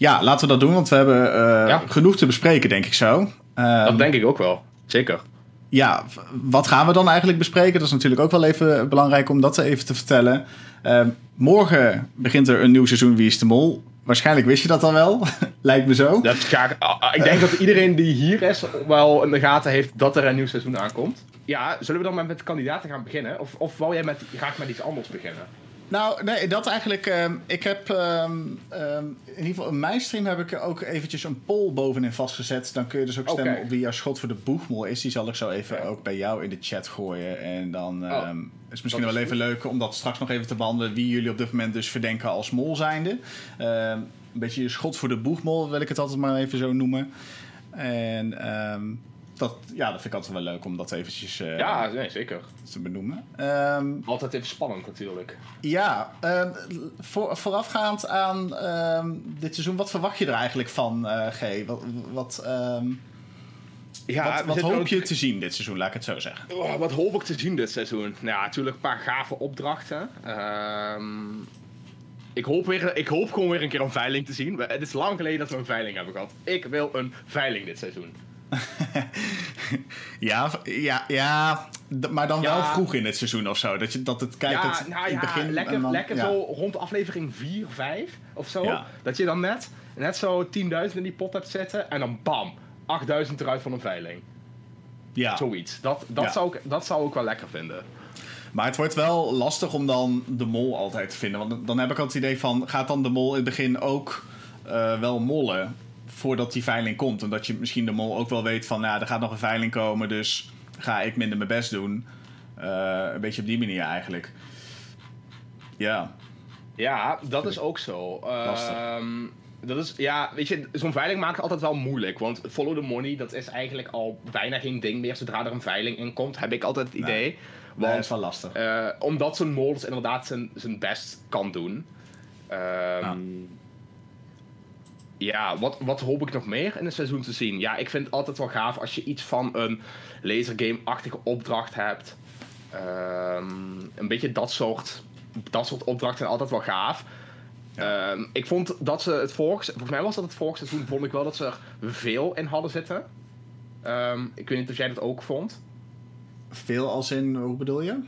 Ja, laten we dat doen, want we hebben uh, genoeg te bespreken, denk ik zo. Uh, dat denk ik ook wel, zeker. Ja, wat gaan we dan eigenlijk bespreken? Dat is natuurlijk ook wel even belangrijk om dat even te vertellen. Uh, morgen begint er een nieuw seizoen Wie is de Mol. Waarschijnlijk wist je dat al wel, lijkt me zo. Dat ga ik, ah, ah, ik denk dat iedereen die hier is wel in de gaten heeft dat er een nieuw seizoen aankomt. Ja, zullen we dan maar met kandidaten gaan beginnen? Of, of wou jij met, graag met iets anders beginnen? Nou, nee, dat eigenlijk. Uh, ik heb um, in ieder geval in mijn stream heb ik ook eventjes een poll bovenin vastgezet. Dan kun je dus ook stemmen op wie jouw schot voor de boegmol is. Die zal ik zo even ook bij jou in de chat gooien. En dan oh, is misschien wel even leuk om dat straks nog even te behandelen. Wie jullie op dit moment dus verdenken als mol zijnde. een beetje je schot voor de boegmol, wil ik het altijd maar even zo noemen. En dat, ja, dat vind ik altijd wel leuk om dat eventjes uh, ja, nee, zeker. te benoemen. Um, altijd even spannend natuurlijk. Ja, um, voor, voorafgaand aan um, dit seizoen, wat verwacht je er eigenlijk van, uh, G? Wat, wat, ja, wat, wat hoop je te zien dit seizoen, laat ik het zo zeggen? Oh, wat hoop ik te zien dit seizoen? Nou, ja, natuurlijk een paar gave opdrachten. ik hoop, weer, ik hoop gewoon weer een keer een veiling te zien. Het is lang geleden dat we een veiling hebben gehad. Ik wil een veiling dit seizoen. ja, ja, ja, maar dan wel vroeg in het seizoen of zo. Dat, je, dat het kijkt ja, het nou ja, begin lekker, dan, lekker zo rond aflevering 4, 5 of zo. Dat je dan net, net zo 10.000 in die pot hebt zitten en dan bam, 8.000 eruit van een veiling. Ja. Zoiets. Dat, dat, zou ik, dat zou ik wel lekker vinden. Maar het wordt wel lastig om dan de mol altijd te vinden. Want dan heb ik altijd het idee van... gaat dan de mol in het begin ook uh, wel mollen? Voordat die veiling komt. Omdat je misschien de mol ook wel weet van, nou, er gaat nog een veiling komen, dus ga ik minder mijn best doen. Uh, een beetje op die manier eigenlijk. Ja. Ja, dat is ook zo. Uh, dat is, ja, weet je, zo'n veiling maakt het altijd wel moeilijk. Want follow the money, dat is eigenlijk al bijna geen ding meer. Zodra er een veiling in komt, heb ik altijd het idee. Nee. Want, dat is wel lastig. Uh, omdat zo'n mol dus inderdaad zijn, zijn best kan doen. Um. Ja, wat, wat hoop ik nog meer in het seizoen te zien? Ja, ik vind het altijd wel gaaf als je iets van een lasergame-achtige opdracht hebt. Um, een beetje dat soort, dat soort opdrachten zijn altijd wel gaaf. Um, ik vond dat ze het vorige... Volgens mij was dat het vorige seizoen, vond ik wel dat ze er veel in hadden zitten. Um, ik weet niet of jij dat ook vond. Veel als in, hoe bedoel je?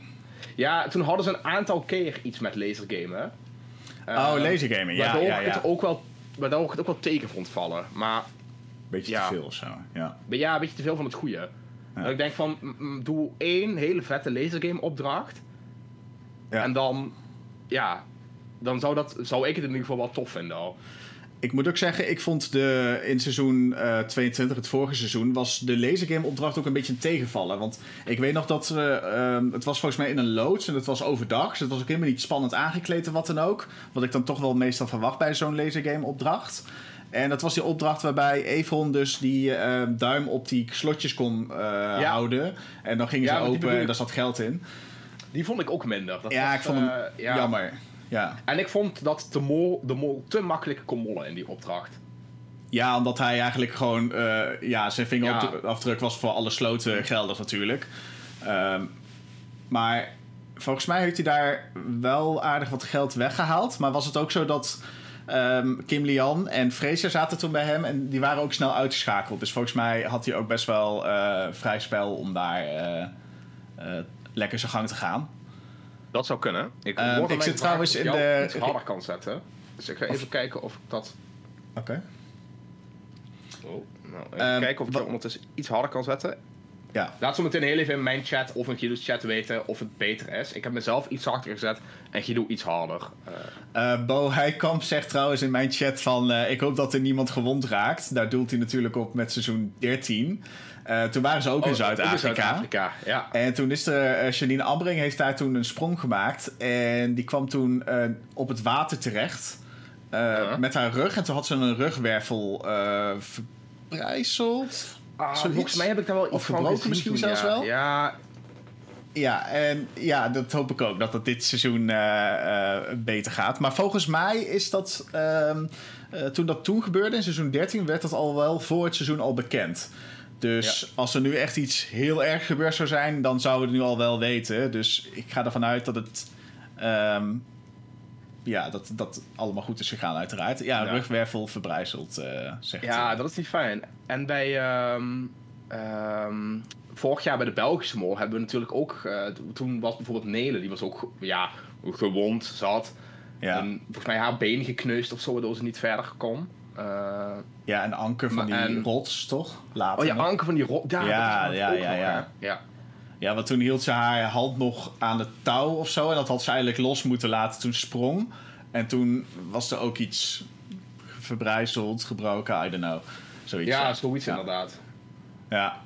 Ja, toen hadden ze een aantal keer iets met lasergamen. Oh, lasergamen, ja. Waardoor ja, ja. het ook wel maar daar het ook wel tegen vond vallen. Maar, beetje ja, te veel of zo, ja. Ja, een beetje te veel van het goede. Dat ik denk van, doe één hele vette lasergame opdracht. Ja. En dan, ja, dan zou, dat, zou ik het in ieder geval wel tof vinden al. Ik moet ook zeggen, ik vond de, in seizoen uh, eh, 22, het vorige seizoen, was de lasergame opdracht ook een beetje een tegenvallen. Want ik weet nog dat uh, het was volgens mij in een loods en het was overdag. Dus het was ook helemaal niet spannend aangekleed wat dan ook. Wat ik dan toch wel meestal verwacht bij zo'n lasergame opdracht. En dat was die opdracht waarbij Evron dus die uh, duim op die slotjes kon ja. houden. En dan gingen ze open en daar zat geld in. Die vond ik ook minder. Dat ja, ik vond hem jammer. Ja. En ik vond dat de mol, de mol te makkelijk kon mollen in die opdracht. Ja, omdat hij eigenlijk gewoon... Uh, ja, zijn vingerafdruk was voor alle sloten geldig natuurlijk. Um, maar volgens mij heeft hij daar wel aardig wat geld weggehaald. Maar was het ook zo dat... Um, Kim Lian en Fraser zaten toen bij hem en die waren ook snel uitgeschakeld. Dus volgens mij had hij ook best wel uh, vrij spel om daar uh, lekker zijn gang te gaan. Dat zou kunnen. Ik, uh, ik zit trouwens in de... iets harder kan zetten. Dus ik ga even kijken of ik dat... Oké. Oh, nou, even um, kijken of ik dat ondertussen iets harder kan zetten. Ja. Laat zo meteen heel even in mijn chat of in Guido's chat weten of het beter is. Ik heb mezelf iets harder gezet en Guido iets harder. Uh. Uh, Bo Heikamp zegt trouwens in mijn chat van... Uh, ik hoop dat er niemand gewond raakt. Daar doelt hij natuurlijk op met seizoen 13. Uh, toen waren ze ook oh, in Zuid-Afrika. ja. En toen is er, uh, Janine Ambring heeft daar toen een sprong gemaakt. En die kwam toen uh, op het water terecht. -huh. Met haar rug. En toen had ze een rugwervel verbrijzeld. Ah, volgens mij heb ik daar wel iets of van misschien zelfs ja. wel. Ja. Ja, en ja, dat hoop ik ook. Dat het dit seizoen beter gaat. Maar volgens mij is dat... Ehm, toen dat toen gebeurde, in seizoen 13, werd dat al wel voor het seizoen al bekend. Dus als er nu echt iets heel erg gebeurd zou zijn, dan zouden we het nu al wel weten. Dus ik ga ervan uit dat het. Um, ja, dat dat allemaal goed is gegaan, uiteraard. Ja, Ja. rugwervel verbrijzeld, eh zegt Ja, dat is niet fijn. En bij. ehm, ehm, vorig jaar bij de Belgische Mol hebben we natuurlijk ook. eh, toen was bijvoorbeeld Nele, die was ook ja, gewond, zat. Ja. En volgens mij haar been gekneusd of zo, waardoor ze niet verder kon. Eh, ja, en Anker van die en- rots, toch? Later. oh ja, nog. Anke van die rot. Ja, Ja, ja, ja, nog, ja. ja. Ja, want toen hield ze haar hand nog aan het touw of zo. En dat had ze eigenlijk los moeten laten toen sprong. En toen was er ook iets verbrijzeld, gebroken, I don't know. Zoiets. Ja, zoiets Ja. inderdaad. Ja.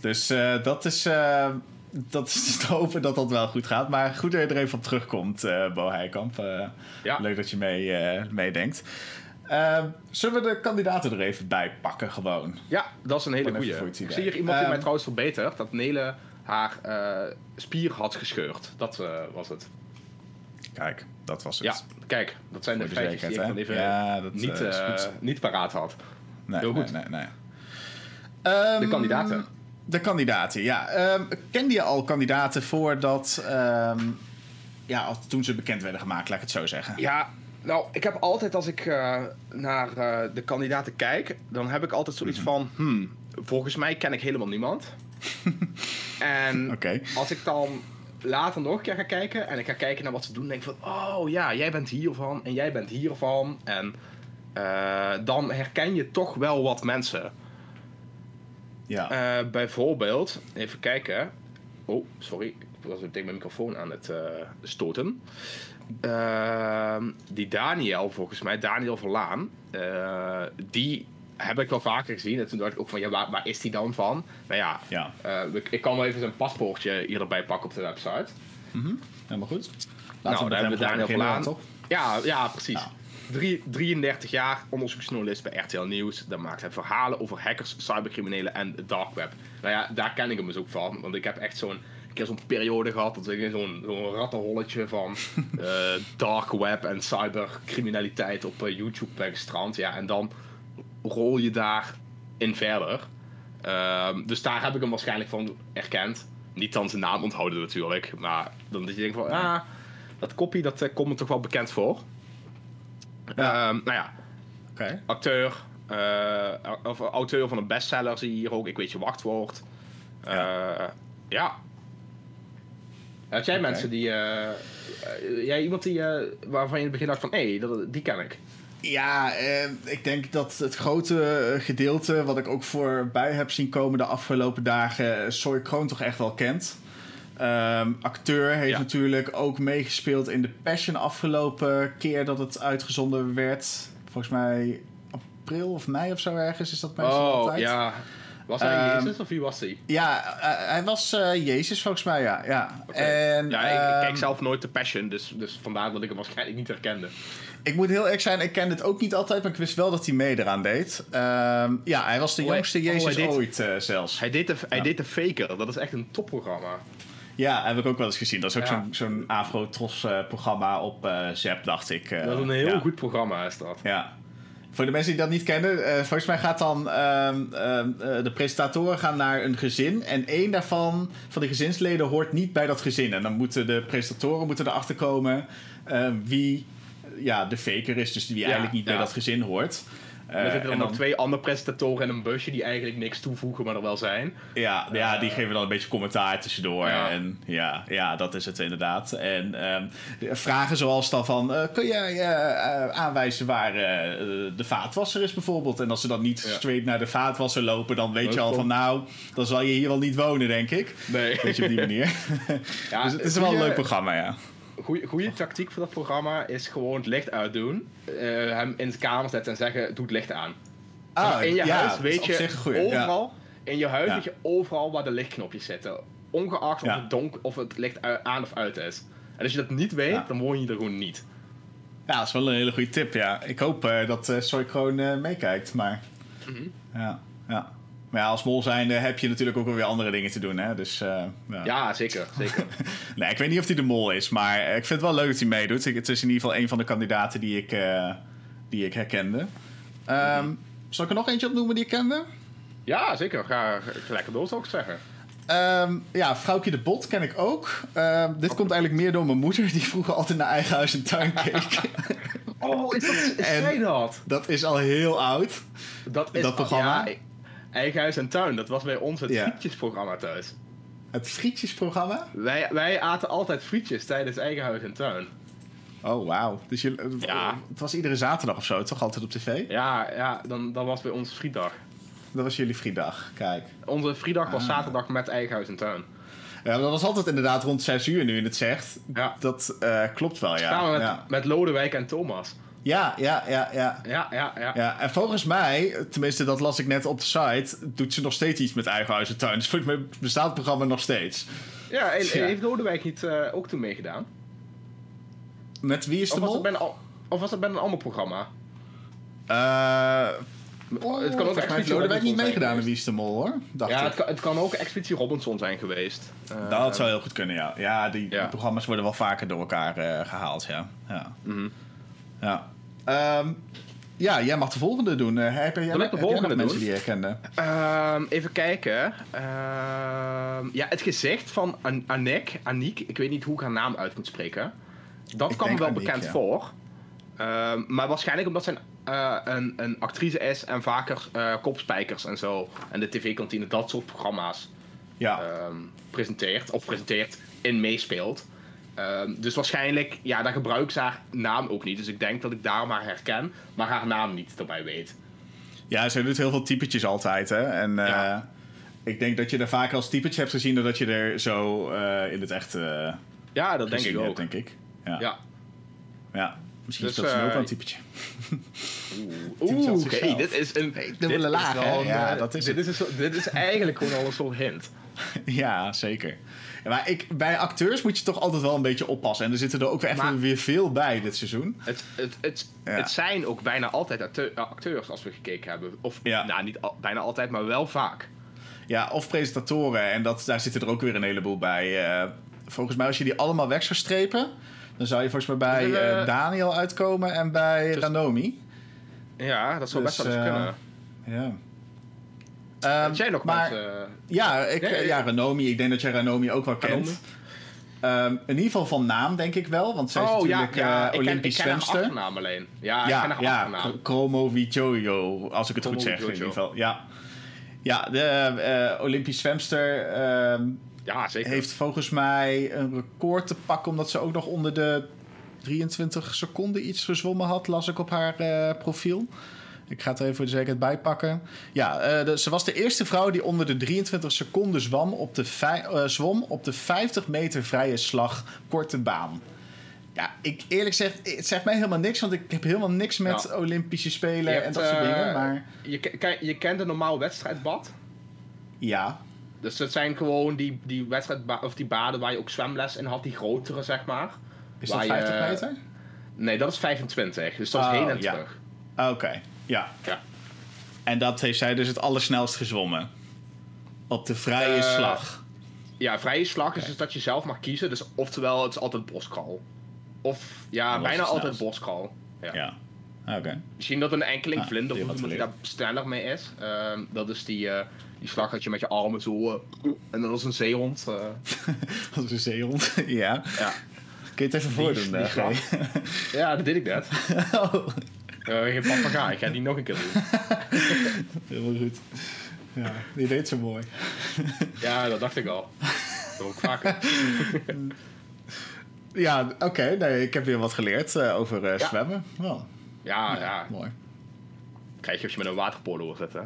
Dus eh, dat is... eh, dat is te hopen dat dat wel goed gaat. Maar goed dat je er even op terugkomt, eh Bo Heikamp. Ja. Leuk dat je mee, meedenkt. Eh, zullen we de kandidaten er even bij pakken gewoon? Ja, dat is een hele het Ik zie hier iemand die Ehm, mij trouwens verbetert. Dat Nele haar eh, spier had gescheurd. Dat eh, was het. Kijk, dat was het. Ja, kijk, dat zijn de de feitjes die ik dan even Ja, dat, niet, goed. niet paraat had. Nee, Heel goed. nee, nee. Ehm, De kandidaten. De kandidaten, ja. Ehm, kende je al kandidaten voordat... ehm, ja, als- toen ze bekend werden gemaakt, laat ik het zo zeggen. Ja, nou, ik heb altijd als ik eh, naar eh, de kandidaten kijk, dan heb ik altijd zoiets Mhm. van, hmm, volgens mij ken ik helemaal niemand. en als ik dan later nog een keer ga kijken en ik ga kijken naar wat ze doen, denk ik van, oh ja, jij bent hiervan en jij bent hiervan. En eh, dan herken je toch wel wat mensen. Ja. Bijvoorbeeld, even kijken. Oh, sorry. Ik was tegen mijn microfoon aan het stoten. Ehm, die Daniel, volgens mij, Daniel Verlaan. eh, die heb ik wel vaker gezien. En toen dacht ik ook van, ja, waar, waar is die dan van? Nou ja, ja. eh, ik, ik kan wel even zijn paspoortje hier erbij pakken op de website. Helemaal goed. nou, met daar hebben we Daniel Verlaan. toch? Ja, ja, precies. Ja. Drie- 33 jaar, onderzoeksjournalist bij RTL Nieuws. Daar maakt hij verhalen over hackers, cybercriminelen en de dark web. Nou ja, daar ken ik hem dus ook van. Want ik heb echt zo'n keer zo'n periode gehad dat ik in zo'n zo'n rattenholletje van eh, dark web en cybercriminaliteit op eh, YouTube ben gestrand. Ja, en dan rol je daar in verder. Ehm, dus daar heb ik hem waarschijnlijk van erkend. Niet dan zijn naam onthouden natuurlijk. Maar dan dat je denkt van, ah, dat kopie dat eh, komt me toch wel bekend voor. Ja. Ehm, nou ja, Oké. acteur. of auteur van een bestseller zie je hier ook. Ik weet je wachtwoord. ja. ja. Had jij mensen die... eh, eh, jij iemand die, eh, waarvan je in het begin dacht van... Hé, hey, die ken ik. Ja, eh, ik denk dat het grote gedeelte wat ik ook voorbij heb zien komen de afgelopen dagen, Soy Kroon toch echt wel kent. Ehm, acteur heeft Ja. natuurlijk ook meegespeeld in The Passion afgelopen keer dat het uitgezonden werd. Volgens mij april of mei of zo ergens is dat meestal Oh, altijd. ja. Was hij Ehm, Jezus of wie was hij? Ja, eh, hij was eh, Jezus volgens mij, ja. ja. En, ja, ik, ik ehm, kijk zelf nooit de Passion, dus, dus vandaar dat ik hem waarschijnlijk niet herkende. Ik moet heel eerlijk zijn, ik ken het ook niet altijd, maar ik wist wel dat hij mee eraan deed. Ehm, ja, hij was de Oh, jongste oh, hij Jezus deed- ooit eh, zelfs. Hij deed, de, hij deed de Faker, dat is echt een topprogramma. Ja, heb ik ook wel eens gezien. Dat is ook Ja. zo'n zo'n Afro-Tros-programma op eh Zep, dacht ik. Dat is een heel goed programma, is dat. Ja. Voor de mensen die dat niet kennen, eh, volgens mij gaat dan ehm, ehm, eh, de presentatoren gaan naar een gezin en één daarvan van de gezinsleden hoort niet bij dat gezin. En dan moeten de presentatoren moeten erachter komen eh, wie ja, de faker is, dus wie eigenlijk niet bij dat gezin hoort. Er zitten Eh, dan nog twee andere presentatoren in een busje die eigenlijk niks toevoegen, maar er wel zijn. Ja, ja, die geven dan een beetje commentaar tussendoor. Ja. En ja, ja, dat is het inderdaad. En ehm, vragen zoals dan van... eh, kun jij eh, eh, aanwijzen waar eh, de vaatwasser is bijvoorbeeld? En als ze dan niet Ja. straight naar de vaatwasser lopen... dan weet je al van nou, dan zal je hier wel niet wonen, denk ik. Nee. Weet je, op die manier. Ja, dus het is wel een leuk programma, ja. Goede tactiek voor dat programma is gewoon het licht uitdoen. eh, hem in de kamer zetten en zeggen: Doe het licht aan. Ah, in je ja, huis weet je ja. overal. In je huis Ja. weet je overal waar de lichtknopjes zitten. Ongeacht of, het donk, of het licht aan of uit is. En als je dat niet weet, dan woon je er gewoon niet. Ja, dat is wel een hele goede tip, ja. Ik hoop eh, dat eh Soy Kroon eh, meekijkt, maar... Mhm. Ja, ja. Maar ja, als mol zijnde heb je natuurlijk ook weer andere dingen te doen, hè. Dus, eh, ja. Ja, zeker. zeker. Nee, ik weet niet of hij de mol is, maar eh, ik vind het wel leuk dat hij meedoet. Het is in ieder geval een van de kandidaten die ik, eh, die ik herkende. Ehm, Zal ik er nog eentje opnoemen die ik kende? ja, zeker. Ga, lekker door, zou ik zeggen. Um, ja, Vrouwtje de Bot ken ik ook. Um, dit komt eigenlijk meer door mijn moeder, die vroeger altijd naar eigen huis en tuin keek. oh, is dat, is zij dat? Dat is al heel oud. Dat is dat programma. Ja, eigen huis en tuin, dat was bij ons het ja. frietjesprogramma thuis. Het frietjesprogramma? Wij, wij aten altijd frietjes tijdens eigen huis en tuin. Oh, wauw. Dus je, ja. het was iedere zaterdag of zo, toch altijd op tv? Ja, ja dan, dan was bij ons frietdag. Dat was jullie friedag, kijk. Onze friedag was ah. zaterdag met eigen huis en tuin. Ja, dat was altijd inderdaad rond 6 uur nu in het zegt. Ja. Dat uh, klopt wel, ja. Samen met, ja. met Lodewijk en Thomas. Ja, ja, ja, ja. Ja, ja, ja. ja en volgens mij, tenminste dat las ik net op de site, doet ze nog steeds iets met eigen huis en tuin. Dus volgens mij bestaat het programma nog steeds. Ja, en, heeft Lodewijk niet uh, ook toen meegedaan? Met wie is de of mol? Of was het bij een ander programma? Uh, Oh, het kan ook Expeditie Lodewijk niet meegedaan in Wie is de Mol, hoor. Dacht ja, het kan, het kan, ook Expeditie Robinson zijn geweest. Uh, dat zou heel goed kunnen, ja. Ja, die, programma's worden wel vaker door elkaar uh, gehaald, ja. Ja. Mm ja. Um, ja, jij mag de volgende doen. Uh, heb, jij, heb de volgende doen? mensen die je kende? Um, even kijken. Um, ja, het gezicht van An Anik, Aniek, ik weet niet hoe ik haar naam uit moet spreken. Dat kwam me wel bekend ja. voor. Um, maar waarschijnlijk omdat zij uh, een, een, actrice is en vaker uh, kopspijkers en zo. En de tv-kantine dat soort programma's ja. presenteert. Of presenteert in meespeelt. Um, dus waarschijnlijk, ja, daar gebruikt ze haar naam ook niet. Dus ik denk dat ik daar maar herken, maar haar naam niet erbij weet. Ja, ze doet heel veel typetjes altijd, hè. En uh, ja. ik denk dat je er vaker als typetje hebt gezien... dan dat je er zo uh, in het echt Ja, dat denk ik ook. Hebt, denk ik. Ja. ja. ja. Misschien dus, is dat uh, ook wel een typetje. Oeh, oké. Okay. Dit is een... Dubbele laag? Ja, dat is dit, is dit is eigenlijk gewoon al een soort hint. ja, zeker. Ja, maar ik, bij acteurs moet je toch altijd wel een beetje oppassen. En er zitten er ook echt maar, weer veel bij dit seizoen. Het, het, het, ja. het zijn ook bijna altijd acteurs als we gekeken hebben. Of ja. nou, niet al, bijna altijd, maar wel vaak. Ja, of presentatoren. En dat, daar zitten er ook weer een heleboel bij. Uh, volgens mij als je die allemaal weg zou strepen... Dan zou je volgens mij bij uh, Daniel uitkomen en bij dus, Ranomi. Ja, dat zou dus, best wel eens uh, kunnen. Ja. Um, jij nog maar, mensen, ja, ik, nee, ja, Ranomi. Ik denk dat jij Ranomi ook wel kent. Um, in ieder geval van naam, denk ik wel. Want zij is oh, natuurlijk ja, ja. Uh, Olympisch zwemster. Ik ken haar alleen. Ja, ja, ik ken haar ja. Chromo als ik het goed zeg. In ieder geval. Ja, ja de uh, Olympisch zwemster... Uh, ja, zeker. Heeft volgens mij een record te pakken, omdat ze ook nog onder de 23 seconden iets gezwommen had, las ik op haar uh, profiel. Ik ga het er even voor de zekerheid bijpakken. Ja, uh, de, ze was de eerste vrouw die onder de 23 seconden zwom op de, uh, zwom op de 50 meter vrije slag korte baan. Ja, ik eerlijk zeg, het zegt mij helemaal niks, want ik heb helemaal niks met ja. Olympische Spelen hebt, en dat soort dingen. Maar... Je, je kent een normaal wedstrijdbad? Ja. Dus dat zijn gewoon die, die wedstrijd of die baden waar je ook zwemles in had, die grotere zeg maar. Is dat 50 meter? Nee, dat is 25. Dus dat is oh, heen en ja. terug. Oké, okay. Ja. ja. En dat heeft zij dus het allersnelst gezwommen? Op de vrije uh, slag? Ja, vrije slag okay. is dus dat je zelf mag kiezen. Dus oftewel, het is altijd boskral. Of ja, bijna altijd boskral. Ja. ja. Oké. Misschien dat een enkeling ah, vlinder of iemand die daar sneller mee is. Uh, dat is die... Uh, die slag dat je met je armen zo... Uh, en dat is een zeehond. Dat is een zeehond, ja. ja. Kun je het even voordoen? Die, die ja, dat deed ik net. oh. Uh, geen papegaai, ik ga die nog een keer doen. Helemaal goed. Ja, die deed zo mooi. ja, dat dacht ik al. Dat doe ik vaker. ja, oké. Okay, nee, ik heb weer wat geleerd uh, over uh, ja. zwemmen. Ja, ja, ja. Mooi. Krijg je als je met een waterpolo zit, hè?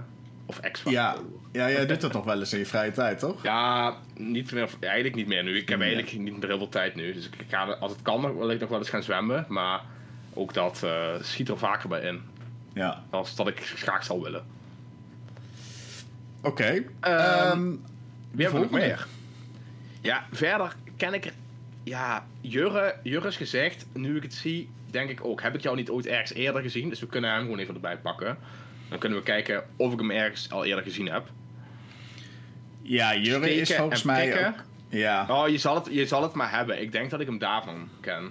Of extra. Ja, ja jij doet dat toch wel eens in je vrije tijd, toch? Ja, niet meer, eigenlijk niet meer nu. Ik heb eigenlijk niet meer heel veel tijd nu. Dus ik ga, als het kan, wil ik nog wel eens gaan zwemmen. Maar ook dat uh, schiet er vaker bij in. Ja. Als dat ik graag zou willen. Oké. Okay. Um, um, wie hebben we nog meer? Ja, verder ken ik er... Ja, Jurre, Jurre is gezegd, nu ik het zie, denk ik ook. Heb ik jou niet ooit ergens eerder gezien? Dus we kunnen hem gewoon even erbij pakken. Dan kunnen we kijken of ik hem ergens al eerder gezien heb. Ja, Jurre is volgens mij ook, Ja. Oh, je zal, het, je zal het maar hebben. Ik denk dat ik hem daarvan ken.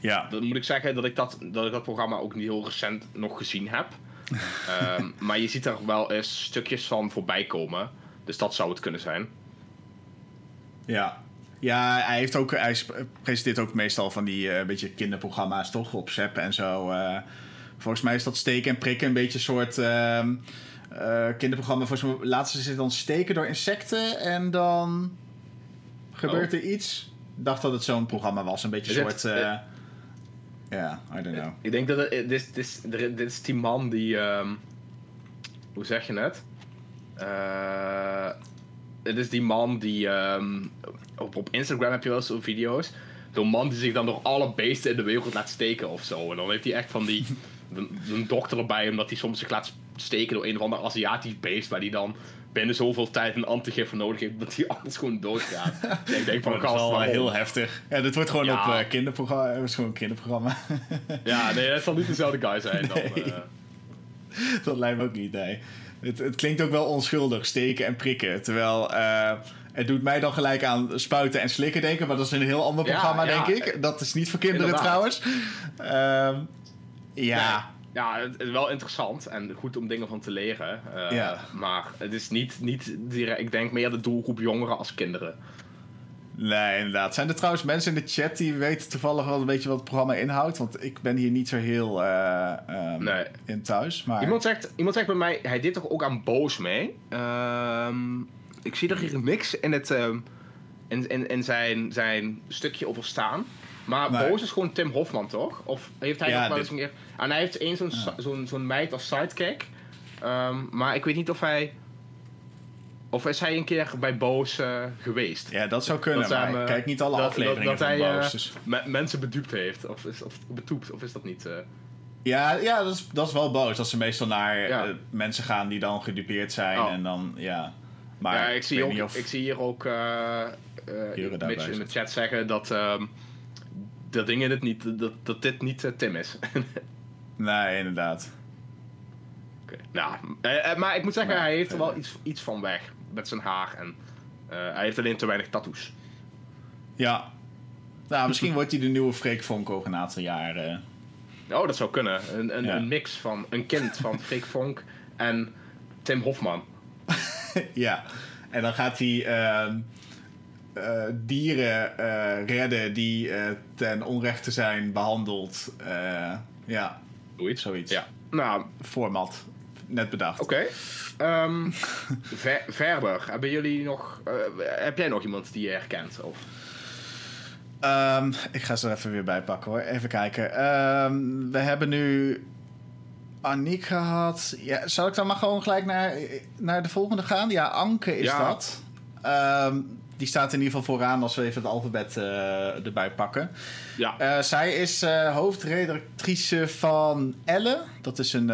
Ja. Dan moet ik zeggen dat ik dat, dat, ik dat programma ook niet heel recent nog gezien heb. um, maar je ziet er wel eens stukjes van voorbij komen. Dus dat zou het kunnen zijn. Ja. Ja, hij, heeft ook, hij presenteert ook meestal van die uh, beetje kinderprogramma's, toch? Op Zep en zo. Uh, volgens mij is dat steken en prikken een beetje een soort uh, kinderprogramma. Volgens mij laten ze zich dan steken door insecten en dan gebeurt oh. er iets. Ik dacht dat het zo'n programma was. Een beetje een soort... Ja, I don't know. Ik denk dat het, dit, is, dit is die man die... Um, hoe zeg je het? Uh, het is die man die. Um, op, op Instagram heb je wel zo'n video's. Zo'n man die zich dan door alle beesten in de wereld laat steken of zo. En dan heeft hij echt van die. een dokter erbij, omdat hij soms zich laat steken door een of ander Aziatisch beest. Waar hij dan binnen zoveel tijd een antigif voor nodig heeft, dat hij anders gewoon doodgaat. ik denk van, dat is wel heel heftig. Ja, dit wordt gewoon op uh, kinderprogramma. Het is gewoon een kinderprogramma. ja, nee, het zal niet dezelfde guy zijn dan. Uh... dat lijkt me ook niet, nee. Het, het, klinkt ook wel onschuldig, steken en prikken. Terwijl uh, het doet mij dan gelijk aan spuiten en slikken denken. Maar dat is een heel ander programma, denk ik. Dat is niet voor kinderen Inderdaad. trouwens. Uh, ja. Ja, het is wel interessant en goed om dingen van te leren. Uh, ja. Maar het is niet, niet direct, ik denk meer de doelgroep jongeren als kinderen. Nee, inderdaad. Zijn er trouwens mensen in de chat die weten toevallig wel een beetje wat het programma inhoudt? Want ik ben hier niet zo heel uh, um, nee. in thuis. Maar... Iemand, zegt, iemand zegt bij mij, hij deed toch ook aan Boos mee? Uh, ik zie er hier niks in, het, in, in, in zijn, zijn stukje over staan. Maar nee. Boos is gewoon Tim Hofman, toch? Of heeft hij ja, nog wel eens een keer... En hij heeft één zo'n ja. zo'n zo'n meid als sidekick. Um, maar ik weet niet of hij of is hij een keer bij Boos uh, geweest? Ja, dat zou kunnen, dat maar kijk niet alle afleveringen dat, dat van hij, Boos. Uh, dus. mensen bedupt heeft, of, is, of betoept, of is dat niet... Uh... Ja, ja dat, is, dat is wel boos. Dat ze meestal naar ja. mensen gaan die dan gedupeerd zijn oh. en dan, ja... Maar ja, ik, zie, ook, of... ik zie hier ook Mitch in de chat zeggen dat, um, dat, dingen dit niet, dat, dat dit niet Tim is. nee, inderdaad. Nou, maar ik moet zeggen, hij heeft er wel iets, iets van weg met zijn haar. En uh, hij heeft alleen te weinig tattoos. Ja. Nou, misschien wordt hij de nieuwe Freek Vonk over een aantal jaren. Oh, dat zou kunnen. Een, een, een mix van een kind van Freek Vonk en Tim Hofman. ja. En dan gaat hij uh, uh, dieren uh, redden die ten onrechte zijn behandeld. ja. Zoiets. Zoiets. Ja. Nou, format net bedacht. Oké. Okay. Um, ver, verder, hebben jullie nog. Heb jij nog iemand die je herkent? Of? Um, ik ga ze er even weer bij pakken hoor. Even kijken. Um, we hebben nu Aniek gehad. Ja, zal ik dan maar gewoon gelijk naar, naar de volgende gaan? Ja, Anke is ja. dat. Die staat in ieder geval vooraan als we even het alfabet uh, erbij pakken. Ja. Uh, zij is uh, hoofdredactrice van Elle. Dat is een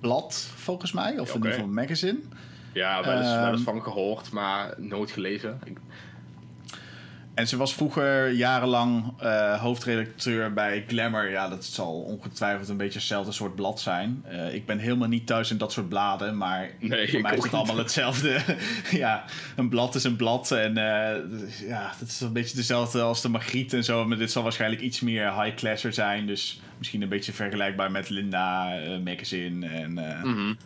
blad, volgens mij. Of okay. in ieder geval een magazine. Ja, wel eens, wel eens van gehoord, maar nooit gelezen. Ik... En ze was vroeger jarenlang uh, hoofdredacteur bij Glamour. Ja, dat zal ongetwijfeld een beetje hetzelfde soort blad zijn. Uh, ik ben helemaal niet thuis in dat soort bladen, maar nee, voor mij is het allemaal hetzelfde. ja, een blad is een blad. En uh, ja, dat is een beetje dezelfde als de Magriet en zo. Maar dit zal waarschijnlijk iets meer high-classer zijn. Dus misschien een beetje vergelijkbaar met Linda Magazine. En mm -hmm.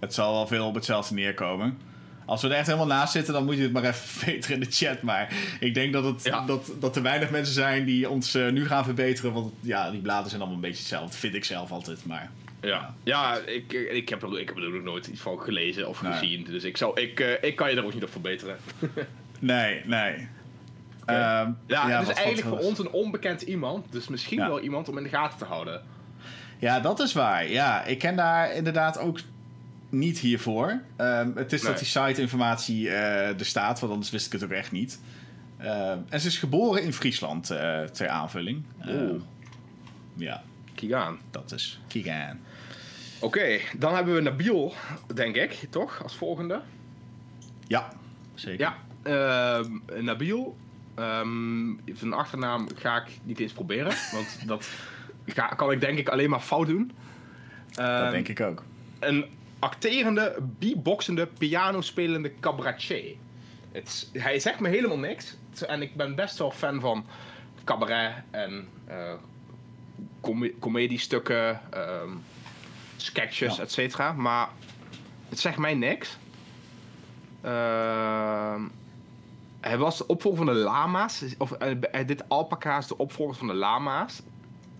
het zal wel veel op hetzelfde neerkomen. Als we er echt helemaal naast zitten, dan moet je het maar even verbeteren in de chat. Maar ik denk dat, het, dat, dat er weinig mensen zijn die ons uh, nu gaan verbeteren. Want ja, die bladen zijn allemaal een beetje hetzelfde. Vind ik zelf altijd. Maar, ja, ja ik, ik, heb er, ik heb er ook nooit iets van gelezen of gezien. Dus ik, zou, ik, uh, ik kan je er ook niet op verbeteren. nee, nee. Okay. Um, ja, ja, het is eigenlijk voor ons een onbekend iemand. Dus misschien ja. wel iemand om in de gaten te houden. Ja, dat is waar. Ja, ik ken daar inderdaad ook niet hiervoor. Um, het is dat die site-informatie uh, er staat, want anders wist ik het ook echt niet. Uh, en ze is geboren in Friesland, uh, ter aanvulling. Oeh. Ja. Kigaan. Dat is Kigaan. Oké, dan hebben we Nabil, denk ik, toch? Als volgende. Ja, zeker. Ja, ehm, Nabil. Um, zijn achternaam ga ik niet eens proberen, want dat ga, kan ik denk ik alleen maar fout doen. dat denk ik ook. Een acterende, beatboxende, pianospelende cabaretier. Het, hij zegt me helemaal niks. En ik ben best wel fan van cabaret en uh, com comediestukken, um, sketches, ja. et cetera. Maar het zegt mij niks. Uh, hij was de opvolger van de lama's. Of uh, dit alpaca is de opvolger van de lama's.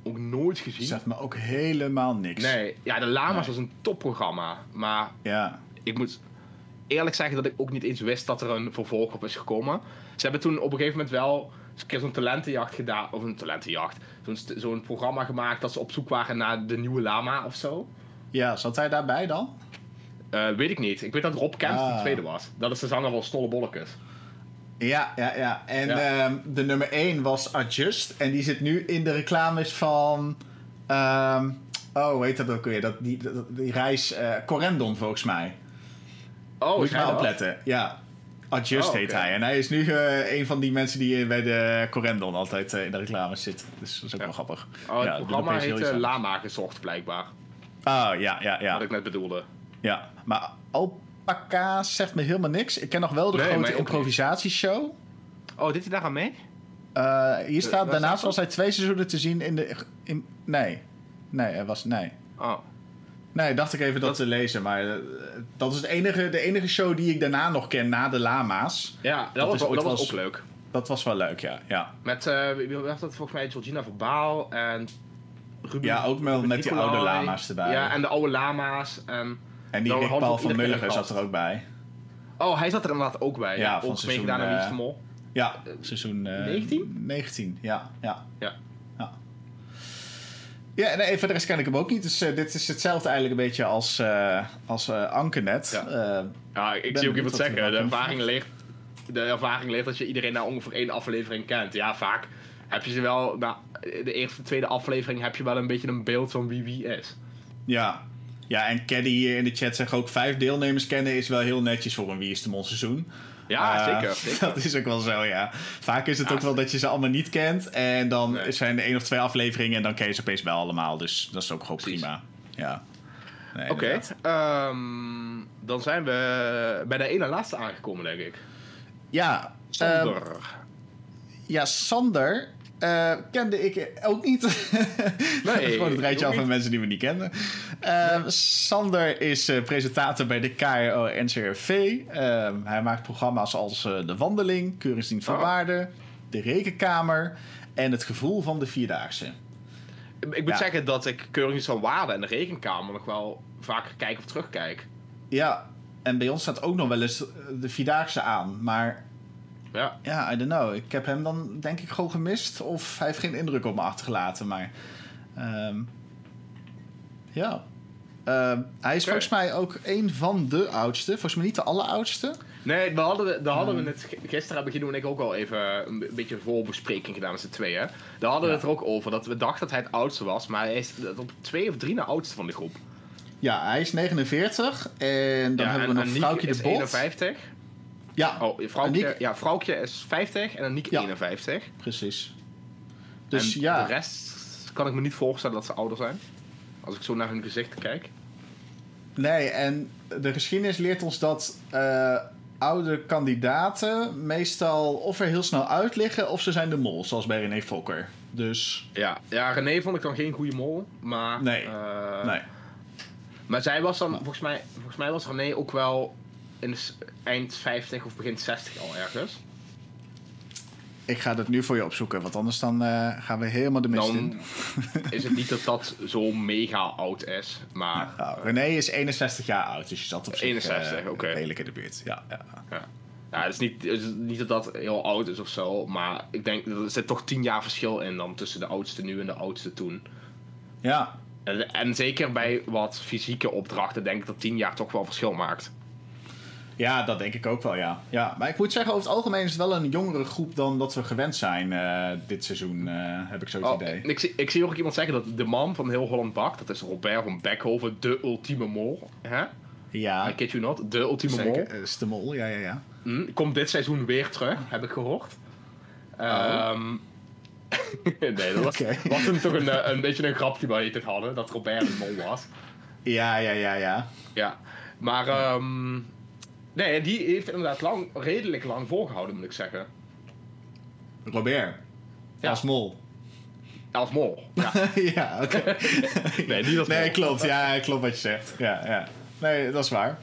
Ook nooit gezien. Zegt me ook helemaal niks. Nee, ja, de lama's was een topprogramma. Maar ja. ik moet eerlijk zeggen dat ik ook niet eens wist dat er een vervolg op is gekomen. Ze hebben toen op een gegeven moment wel een keer zo'n talentenjacht gedaan. Of een talentenjacht. Zo'n zo'n programma gemaakt dat ze op zoek waren naar de nieuwe lama of zo. Ja, zat hij daarbij dan? Uh, weet ik niet. Ik weet dat Rob Kemp ah. de tweede was. Dat is de zanger van Stolle Bollekes. Ja, ja, ja. En ehm, de nummer 1 was Adjust. En die zit nu in de reclames van. Um, oh, hoe heet dat ook weer? Dat, die, die, reis uh, Corendon, volgens mij. Oh, Moet je maar opletten. Ja. Adjust oh, heet hij. En hij is nu uh, een van die mensen die bij de Corendon altijd in de reclames zit. Dus dat is ook wel grappig. Oh, het programma heet Lama gezocht, blijkbaar. Oh, ja, ja, ja. Wat ik net bedoelde. Ja, maar Alpaca zegt me helemaal niks. Ik ken nog wel de grote improvisatieshow. Oh, dit is daar aan mee? Uh, hier staat, daarnaast was hij twee seizoenen te zien in de... In, nee. Nee, er was... Nee. Oh. Nee, dacht ik even dat, te lezen. Maar uh, dat is het enige, de enige show die ik daarna nog ken, na de Lama's. Ja, dat, dat was, dat was, ook leuk. Dat was wel leuk, ja. ja. Met, uh, wie was dat volgens mij? Georgina Verbaal en Ruben, Ja, ook met, met die oude lama's erbij. Ja, en de oude lama's. En en die Rick Paul van Mulligen zat er ook bij. Oh, hij zat er inderdaad ook bij. Ja, van seizoen... gedaan aan uh, Mol. Ja, seizoen... Uh, 19? 19, ja. Ja. ja. ja. Ja, nee, voor de rest ken ik hem ook niet. Dus uh, dit is hetzelfde eigenlijk een beetje als, uh, als uh, Ankernet. Ja, ja ik zie ook iemand zeggen. De ervaring, leert, de ervaring leert dat je iedereen na ongeveer één aflevering kent. Ja, vaak heb je ze wel... Na de eerste, tweede aflevering heb je wel een beetje een beeld van wie wie is. Ja, ja, en Caddy hier in de chat zegt ook vijf deelnemers kennen is wel heel netjes voor een Wie is de seizoen. Ja, uh, zeker, zeker, Dat is ook wel zo, ja. Vaak is het ook wel dat je ze allemaal niet kent. En dan nee. zijn er één of twee afleveringen en dan ken je ze opeens wel allemaal. Dus dat is ook gewoon prima. Ja. Nee, Oké, okay. um, dan zijn we bij de ene laatste aangekomen, denk ik. Ja. Sander. Um, ja, Sander uh, kende ik ook niet. Nee, Gewoon het rijtje af van mensen die we niet kenden. Uh, Sander is uh, presentator bij de KRO NCRV. hij maakt programma's als De Wandeling, Keuringsdienst van oh. Waarde, De Rekenkamer en Het Gevoel van de Vierdaagse. Ik moet zeggen dat ik Keuringsdienst van Waarde en De Rekenkamer nog wel vaker kijk of terugkijk. Ja, en bij ons staat ook nog wel eens de Vierdaagse aan. Maar ja. ja, I don't know. Ik heb hem dan denk ik gewoon gemist. Of hij heeft geen indruk op me achtergelaten. Maar um, ja. Uh, hij is volgens mij ook een van de oudste. Volgens mij niet de alleroudste. Nee, we hadden, daar hadden we hmm. het gisteren hebben Guido en ik ook al even een beetje voorbespreking gedaan met z'n tweeën. Daar hadden we het er ook over dat we dachten dat hij het oudste was, maar hij is op twee of drie na oudste van de groep. Ja, hij is 49 en dan hebben we nog Vrouwtje de Bot. 51. Ja, oh, vrouwtje, ja, vrouwtje is 50 en Aniek ja. 51. Precies. Dus ja. De rest kan ik me niet voorstellen dat ze ouder zijn. Als ik zo naar hun gezichten kijk. Nee, en de geschiedenis leert ons dat uh, oude kandidaten meestal of er heel snel uit liggen of ze zijn de mol, zoals bij René Fokker. Dus. Ja, ja René vond ik dan geen goede mol, maar. Nee. Uh, nee. Maar zij was dan, volgens mij, volgens mij was René ook wel in eind 50 of begin 60 al ergens. Ik ga dat nu voor je opzoeken, want anders dan uh, gaan we helemaal de mist dan in. is het niet dat dat zo mega oud is, maar... Nou, René is 61 jaar oud, dus je zat op zich 61, uh, redelijk in de buurt. Ja, ja. ja. ja het, is niet, het is niet dat dat heel oud is of zo, maar ik denk dat er zit toch 10 jaar verschil in dan tussen de oudste nu en de oudste toen. Ja. En, en zeker bij wat fysieke opdrachten denk ik dat 10 jaar toch wel verschil maakt. Ja, dat denk ik ook wel, ja. ja. Maar ik moet zeggen, over het algemeen is het wel een jongere groep dan dat we gewend zijn uh, dit seizoen, uh, heb ik zo het oh, idee. Ik zie, ik zie ook iemand zeggen dat de man van heel Holland Bak, dat is Robert van Beckhoven, de ultieme mol. Hè? Ja. I kid you not, de ultieme Zeker, mol. is de mol, ja, ja, ja. Mm, komt dit seizoen weer terug, heb ik gehoord. Oh. Um, nee, dat was, okay. was toen toch een, eh, een beetje een grap die we het hadden, dat Robert de mol was. Ja, ja, ja, ja. Ja, maar... Um, Nee, die heeft inderdaad lang, redelijk lang volgehouden, moet ik zeggen. Robert. Ja. Als mol. Als mol, ja. ja, oké. nee, niet als Nee, klopt. Ja, klopt wat je zegt. Ja, ja. Nee, dat is waar.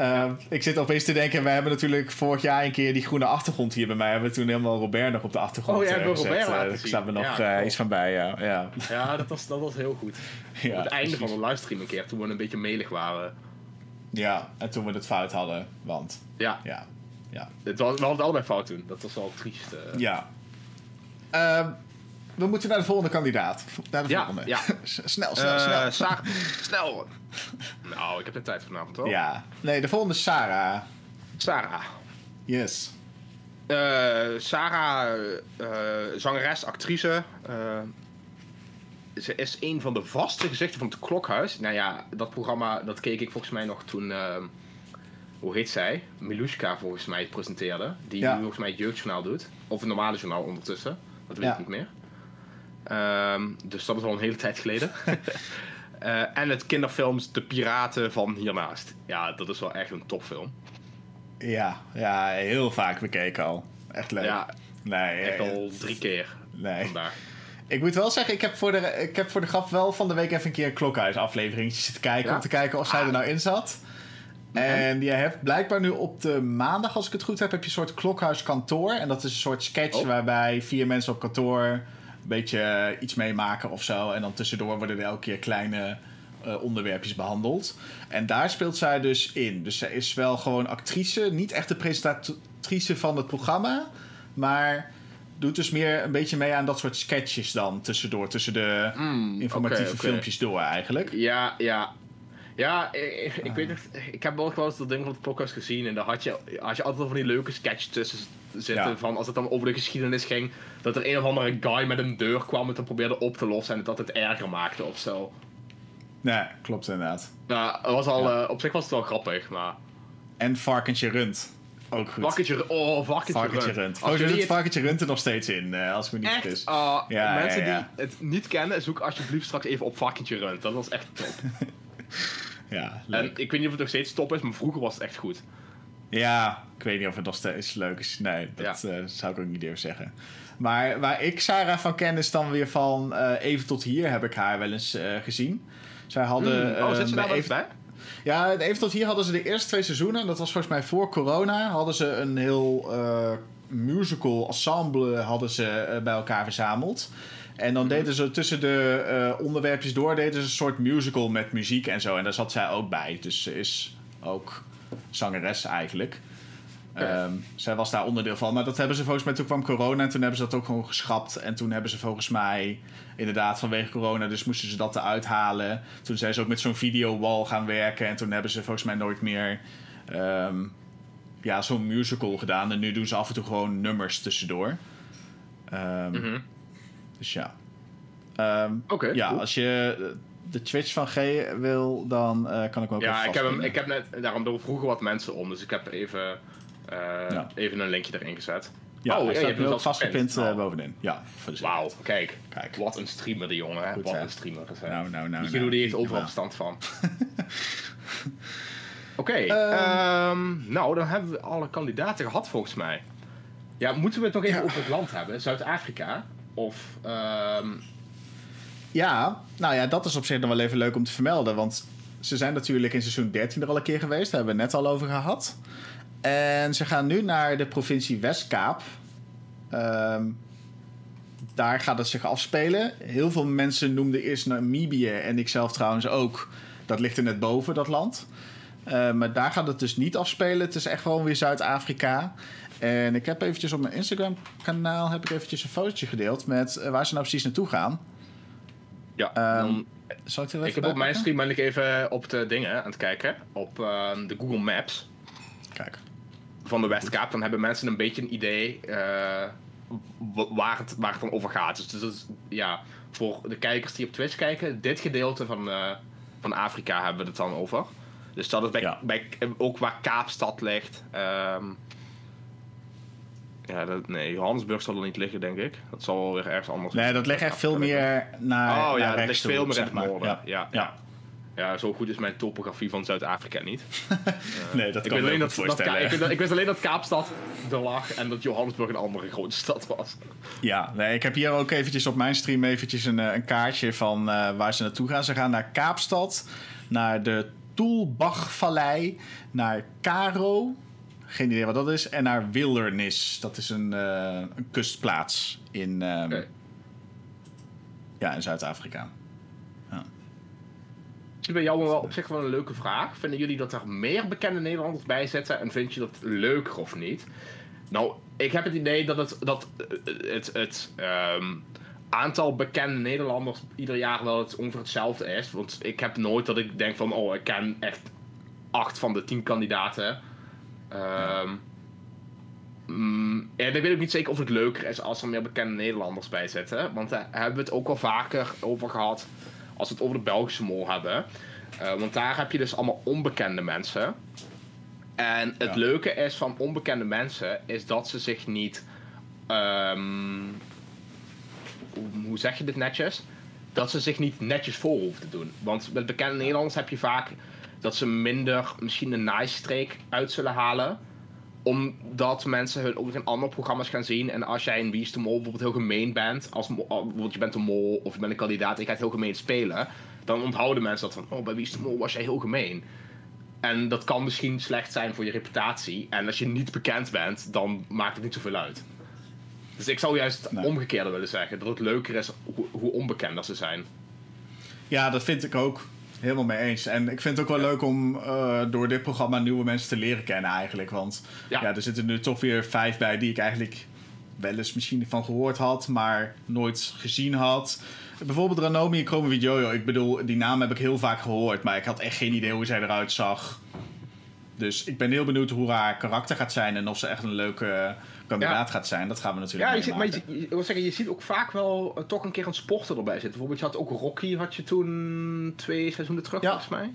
Uh, ik zit opeens te denken, we hebben natuurlijk vorig jaar een keer die groene achtergrond hier bij mij. Hebben we toen helemaal Robert nog op de achtergrond Oh ja, uh, Robert laten Daar me nog ja, uh, iets van bij, ja. Ja, ja dat, was, dat was heel goed. Ja, op het einde van de livestream een keer, toen we een beetje melig waren. Ja, en toen we het fout hadden, want... Ja. Ja. ja. Het was, we hadden het allebei fout toen. Dat was wel triest. Ja. Ehm, we moeten naar de volgende kandidaat. Naar de ja, volgende. Ja. snel, snel, snel. Sa snel. Nou, ik heb de tijd vanavond hoor. Ja. Nee, de volgende is Sarah. Sarah. Yes. Uh, Sarah, zangeres, actrice. Ze is een van de vaste gezichten van het Klokhuis. Nou ja, dat programma dat keek ik volgens mij nog toen. hoe heet zij? Milushka volgens mij presenteerde. Die ja. nu volgens mij het jeugdjournaal doet. Of het normale journaal ondertussen. Dat weet ja. ik niet meer. Um, dus dat is al een hele tijd geleden. uh, en het kinderfilms De Piraten van hiernaast. Ja, dat is wel echt een topfilm. Ja, ja heel vaak bekeken al. Echt leuk. Ja, nee, echt al drie keer nee. vandaag. Ik moet wel zeggen, ik heb, voor de, ik heb voor de grap wel van de week even een keer een klokhuis aflevering zitten kijken. Ja? Om te kijken of zij er ah. nou in zat. En je hebt blijkbaar nu op de maandag, als ik het goed heb, heb je een soort klokhuiskantoor. En dat is een soort sketch oh. waarbij vier mensen op kantoor een beetje iets meemaken of zo. En dan tussendoor worden er elke keer kleine uh, onderwerpjes behandeld. En daar speelt zij dus in. Dus zij is wel gewoon actrice, niet echt de presentatrice van het programma. Maar doet dus meer een beetje mee aan dat soort sketches dan tussendoor. Tussen de mm, informatieve okay, okay. filmpjes door eigenlijk. Ja, ja. Ja, ik, ik weet het. Ik heb wel eens dat ding van het podcast gezien. En daar had je, had je altijd van die leuke sketches tussen zitten. Van als het dan over de geschiedenis ging. Dat er een of andere guy met een deur kwam en het probeerde op te lossen. En dat het erger maakte of zo. Nee, klopt inderdaad. Nou, was al, ja. uh, op zich was het wel grappig, maar... En Varkentje Rund. Ook goed. Varkentje, oh, Rund. Rund. Oh, zit het Varkentje Rund er nog steeds in, uh, als ik me niet echt? vergis. Uh, ja, mensen die het niet kennen, zoek alsjeblieft straks even op Varkentje Rund. Dat was echt top. ja, leuk. En ik weet niet of het nog steeds top is, maar vroeger was het echt goed. Ja, ik weet niet of het nog steeds leuk is. Nee, dat ja. uh, zou ik ook niet durven zeggen. Maar waar ik Sarah van ken is dan weer van... Uh, even tot hier heb ik haar wel eens gezien. Zij hadden... Mm. Oh, zit ze daar even bij? Ja, even tot hier hadden ze de eerste twee seizoenen. Dat was volgens mij voor corona. Hadden ze een heel musical ensemble hadden ze, bij elkaar verzameld. En dan deden ze tussen de uh, onderwerpjes door deden ze een soort musical met muziek en zo. En daar zat zij ook bij. Dus ze is ook zangeres eigenlijk. Um, zij was daar onderdeel van. Maar dat hebben ze volgens mij, toen kwam corona en toen hebben ze dat ook gewoon geschrapt. En toen hebben ze volgens mij, inderdaad vanwege corona, dus moesten ze dat eruit halen. Toen zijn ze ook met zo'n videowall gaan werken. En toen hebben ze volgens mij nooit meer um, ja, zo'n musical gedaan. En nu doen ze af en toe gewoon nummers tussendoor. Um, mm -hmm. Dus ja. Oké. ja, cool. als je de Twitch van G wil, dan uh, kan ik ook Ja, ik heb, hem, ik heb net, daarom door vroegen wat mensen om, dus ik heb even, ja. even een linkje erin gezet. Ja, oh, ja, je hebt hem vastgepind uh, bovenin. Ja, Wauw, kijk. kijk. Wat een streamer die jongen, Goed, wat hè? een streamer. Is, nou, nou, nou. Die nou, die heeft overal verstand van. Oké, okay, um, um, nou dan hebben we alle kandidaten gehad volgens mij. Ja, moeten we het nog even over het land hebben? Zuid-Afrika? Of um, ja, nou ja, dat is op zich nog wel even leuk om te vermelden. Want ze zijn natuurlijk in seizoen 13 er al een keer geweest. Daar hebben we het net al over gehad. En ze gaan nu naar de provincie Westkaap. Um, daar gaat het zich afspelen. Heel veel mensen noemden eerst Namibië en ik zelf trouwens ook. Dat ligt er net boven, dat land. Uh, maar daar gaat het dus niet afspelen. Het is echt gewoon weer Zuid-Afrika. En ik heb eventjes op mijn Instagram kanaal heb ik eventjes een fotootje gedeeld met uh, waar ze nou precies naartoe gaan. Ja, um, zal ik, er ik heb op mijn stream ben ik even op de dingen aan het kijken. Op uh, de Google Maps. Kijk. Van de Westkaap. Dan hebben mensen een beetje een idee uh, waar, het, waar het dan over gaat. Dus, dus ja, voor de kijkers die op Twitch kijken, dit gedeelte van, uh, van Afrika hebben we het dan over. Dus dat is bij, ja. bij ook waar Kaapstad ligt. Um, ja, dat, nee, Johannesburg zal er niet liggen, denk ik. Dat zal wel weer ergens anders Nee, dat ligt echt veel meer naar Oh ja, dat ligt veel meer naar noorden. Ja. Ja, ja. Ja. zo goed is mijn topografie van Zuid-Afrika niet. nee, dat kan ik alleen dat, dat, ik, ik wist alleen dat Kaapstad er lag en dat Johannesburg een andere grote stad was. Ja, nee, ik heb hier ook eventjes op mijn stream eventjes een, eh, een kaartje van uh, waar ze naartoe gaan. Ze gaan naar Kaapstad, naar de Toelbachvallei naar Karo. Geen idee wat dat is. En naar Wilderness. Dat is een, uh, een kustplaats in, um, ja, in Zuid-Afrika. Bij jou wel op zich wel een leuke vraag. Vinden jullie dat er meer bekende Nederlanders bij zitten? En vind je dat leuker of niet? Nou, ik heb het idee dat het, dat het, het um, aantal bekende Nederlanders ieder jaar wel het ongeveer hetzelfde is. Want ik heb nooit dat ik denk van, oh, ik ken echt acht van de tien kandidaten. Um, ik weet ook niet zeker of het leuker is als er meer bekende Nederlanders bij zitten. Want daar hebben we het ook al vaker over gehad als we het over de Belgische mol hebben. Uh, want daar heb je dus allemaal onbekende mensen. En het leuke is van onbekende mensen is dat ze zich niet. Um, hoe zeg je dit netjes? Dat ze zich niet netjes voor hoeven te doen. Want met bekende Nederlanders heb je vaak dat ze minder misschien een nice uit zullen halen. Omdat mensen hun ook in andere programma's gaan zien. En als jij in Wie is de Mol bijvoorbeeld heel gemeen bent. Als, bijvoorbeeld je bent een mol of je bent een kandidaat en je gaat heel gemeen spelen. Dan onthouden mensen dat van, oh bij Wie is de Mol was jij heel gemeen. En dat kan misschien slecht zijn voor je reputatie. En als je niet bekend bent, dan maakt het niet zoveel uit. Dus ik zou juist het omgekeerde willen zeggen. Dat het leuker is hoe, hoe onbekender ze zijn. Ja, dat vind ik ook. Helemaal mee eens. En ik vind het ook wel leuk om uh, door dit programma nieuwe mensen te leren kennen eigenlijk. Want ja. er zitten nu toch weer vijf bij die ik eigenlijk wel eens misschien van gehoord had, maar nooit gezien had. Bijvoorbeeld Ranomi en Chrome Jojo. Ik bedoel, die naam heb ik heel vaak gehoord, maar ik had echt geen idee hoe zij eruit zag. Dus ik ben heel benieuwd hoe haar karakter gaat zijn en of ze echt een leuke kandidaat gaat zijn. Dat gaan we natuurlijk Ja, je ziet, maar je, wil zeggen, je ziet ook vaak wel uh, toch een keer een sporter erbij zitten. Bijvoorbeeld, je had ook Rocky, had je toen twee seizoenen terug, volgens mij.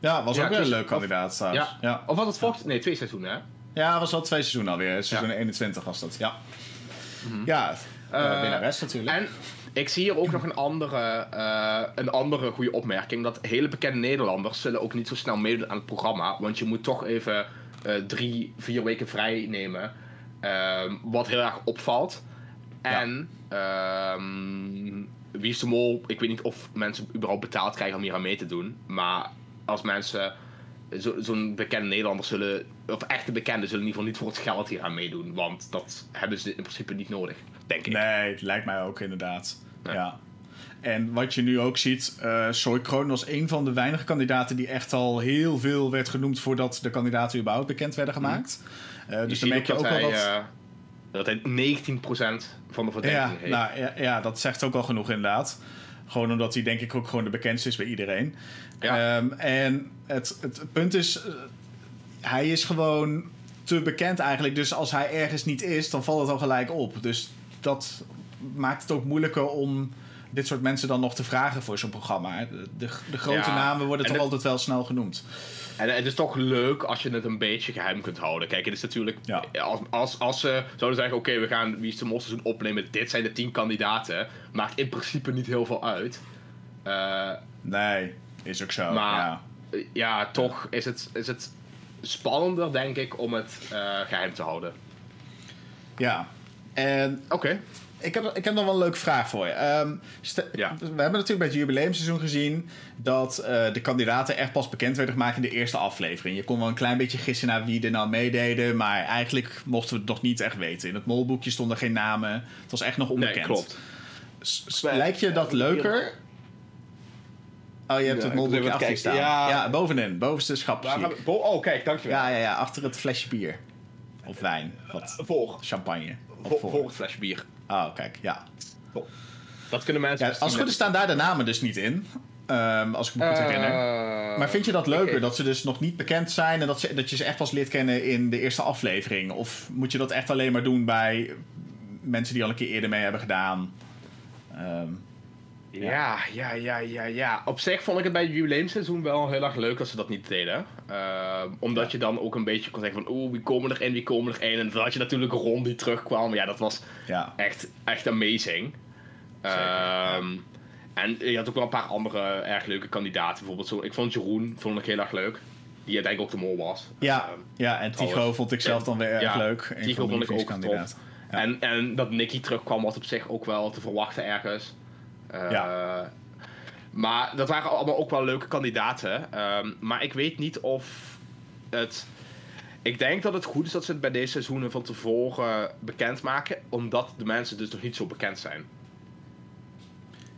Ja, was ook wel een leuk kandidaat of, ja. ja. Of was het vocht? Nee, twee seizoenen, hè? Ja, was al twee seizoenen alweer. Seizoen 21 was dat, ja. Mm -hmm. Ja, uh, winnares natuurlijk. En ik zie hier ook nog een andere, uh, een andere goede opmerking. Dat hele bekende Nederlanders zullen ook niet zo snel meedoen aan het programma. Want je moet toch even uh, drie, vier weken vrij nemen. Uh, wat heel erg opvalt. En ja. um, Wie is de Mol? Ik weet niet of mensen überhaupt betaald krijgen om hier aan mee te doen. Maar als mensen zo'n zo bekende Nederlanders zullen, of echte bekenden, zullen in ieder geval niet voor het geld hier aan meedoen. Want dat hebben ze in principe niet nodig, denk ik. Nee, het lijkt mij ook inderdaad. Ja. En wat je nu ook ziet, uh, Soy Kroon was een van de weinige kandidaten die echt al heel veel werd genoemd voordat de kandidaten überhaupt bekend werden mhm. gemaakt. Uh, dus dan merk je ook wel dat. Uh, dat hij 19% van de verdediging ja, heeft. Nou, ja, ja, dat zegt ook al genoeg inderdaad. Gewoon omdat hij denk ik ook gewoon de bekendste is bij iedereen. Ja. Um, en het, het punt is, hij is gewoon te bekend eigenlijk. Dus als hij ergens niet is, dan valt het al gelijk op. Dus dat maakt het ook moeilijker om dit soort mensen dan nog te vragen voor zo'n programma. De, de, de grote namen worden toch altijd wel snel genoemd. En het is toch leuk als je het een beetje geheim kunt houden. Kijk, het is natuurlijk. Ja. Als, als, als ze zouden zeggen: Oké, we gaan Wie is de Mol opnemen. Dit zijn de tien kandidaten. Maakt in principe niet heel veel uit. Uh, nee, is ook zo. Maar ja, ja toch Is, het, is het spannender, denk ik, om het uh, geheim te houden. Ja. En. Oké ik heb, ik heb nog wel een leuke vraag voor je. Um, ja. We hebben natuurlijk bij het jubileumseizoen gezien dat uh, de kandidaten echt pas bekend werden gemaakt in de eerste aflevering. Je kon wel een klein beetje gissen naar wie er nou meededen, maar eigenlijk mochten we het nog niet echt weten. In het molboekje stonden geen namen. Het was echt nog onbekend. Nee, klopt. Lijkt je dat leuker? Oh, je hebt het molboekje achter staan. Ja. ja, bovenin. Bovenste schap. Oh, kijk, dankjewel. Ja, ja, ja, achter het flesje bier. Of wijn. Wat? Volg. Champagne. Volg het flesje bier. Oh, kijk, ja. Dat kunnen mensen. Ja, als het goed is, staan daar de namen dus niet in. Um, als ik me goed herinner. Uh, maar vind je dat leuker? Dat ze dus nog niet bekend zijn en dat, ze, dat je ze echt pas leert kennen in de eerste aflevering? Of moet je dat echt alleen maar doen bij mensen die al een keer eerder mee hebben gedaan? Um, ja, ja, ja, ja, ja. Op zich vond ik het bij het jubileumseizoen wel heel erg leuk dat ze dat niet deden. Uh, omdat je dan ook een beetje kon zeggen van... Oeh, wie komen erin, wie komen erin. En dan had je natuurlijk Ron die terugkwam. Ja, dat was ja. Echt, echt amazing. Zeker, ja. Ehm, en je had ook wel een paar andere erg leuke kandidaten. Bijvoorbeeld zo, ik vond Jeroen vond ik heel erg leuk. Die uiteindelijk ook de mol was. Ja, uh, ja en Tycho vond ik zelf dan weer erg ja, leuk. Tycho vond ik ook tof. En, en dat Nicky terugkwam was op zich ook wel te verwachten ergens. Uh, ja. Maar dat waren allemaal ook wel leuke kandidaten. Ehm, maar ik weet niet of het. Ik denk dat het goed is dat ze het bij deze seizoenen van tevoren bekendmaken, omdat de mensen dus nog niet zo bekend zijn.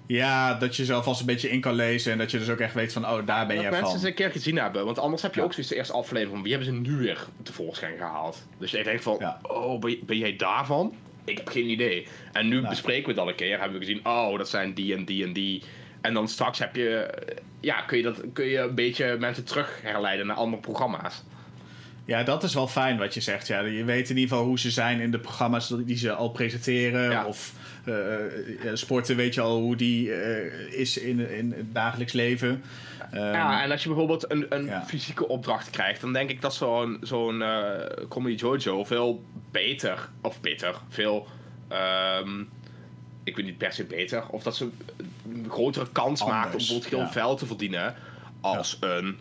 Ja, dat je zelf alvast een beetje in kan lezen en dat je dus ook echt weet van, oh, daar ben je van. Dat mensen ze een keer gezien hebben, want anders heb je ook zoiets de eerste aflevering van, wie hebben ze nu weer tevoorschijn gehaald? Dus je denkt van, oh, ben, ben, jij daarvan? Ik heb geen idee. En nu bespreken we het al een keer, hebben we gezien, oh, dat zijn die en die en die. En dan straks heb je, ja, kun je, dat, kun je een beetje mensen terug herleiden naar andere programma's. Ja, dat is wel fijn wat je zegt. Ja, je weet in ieder geval hoe ze zijn in de programma's die ze al presenteren. Of uh, sporten weet je al hoe die uh, is in, in het dagelijks leven. ja, um, en als je bijvoorbeeld een, een ja. fysieke opdracht krijgt, dan denk ik dat zo'n zo'n uh, Comedy Jojo veel beter, of beter, veel, um, ik weet niet per se beter, of dat ze een grotere kans Anders, maken om bijvoorbeeld heel ja. te verdienen als een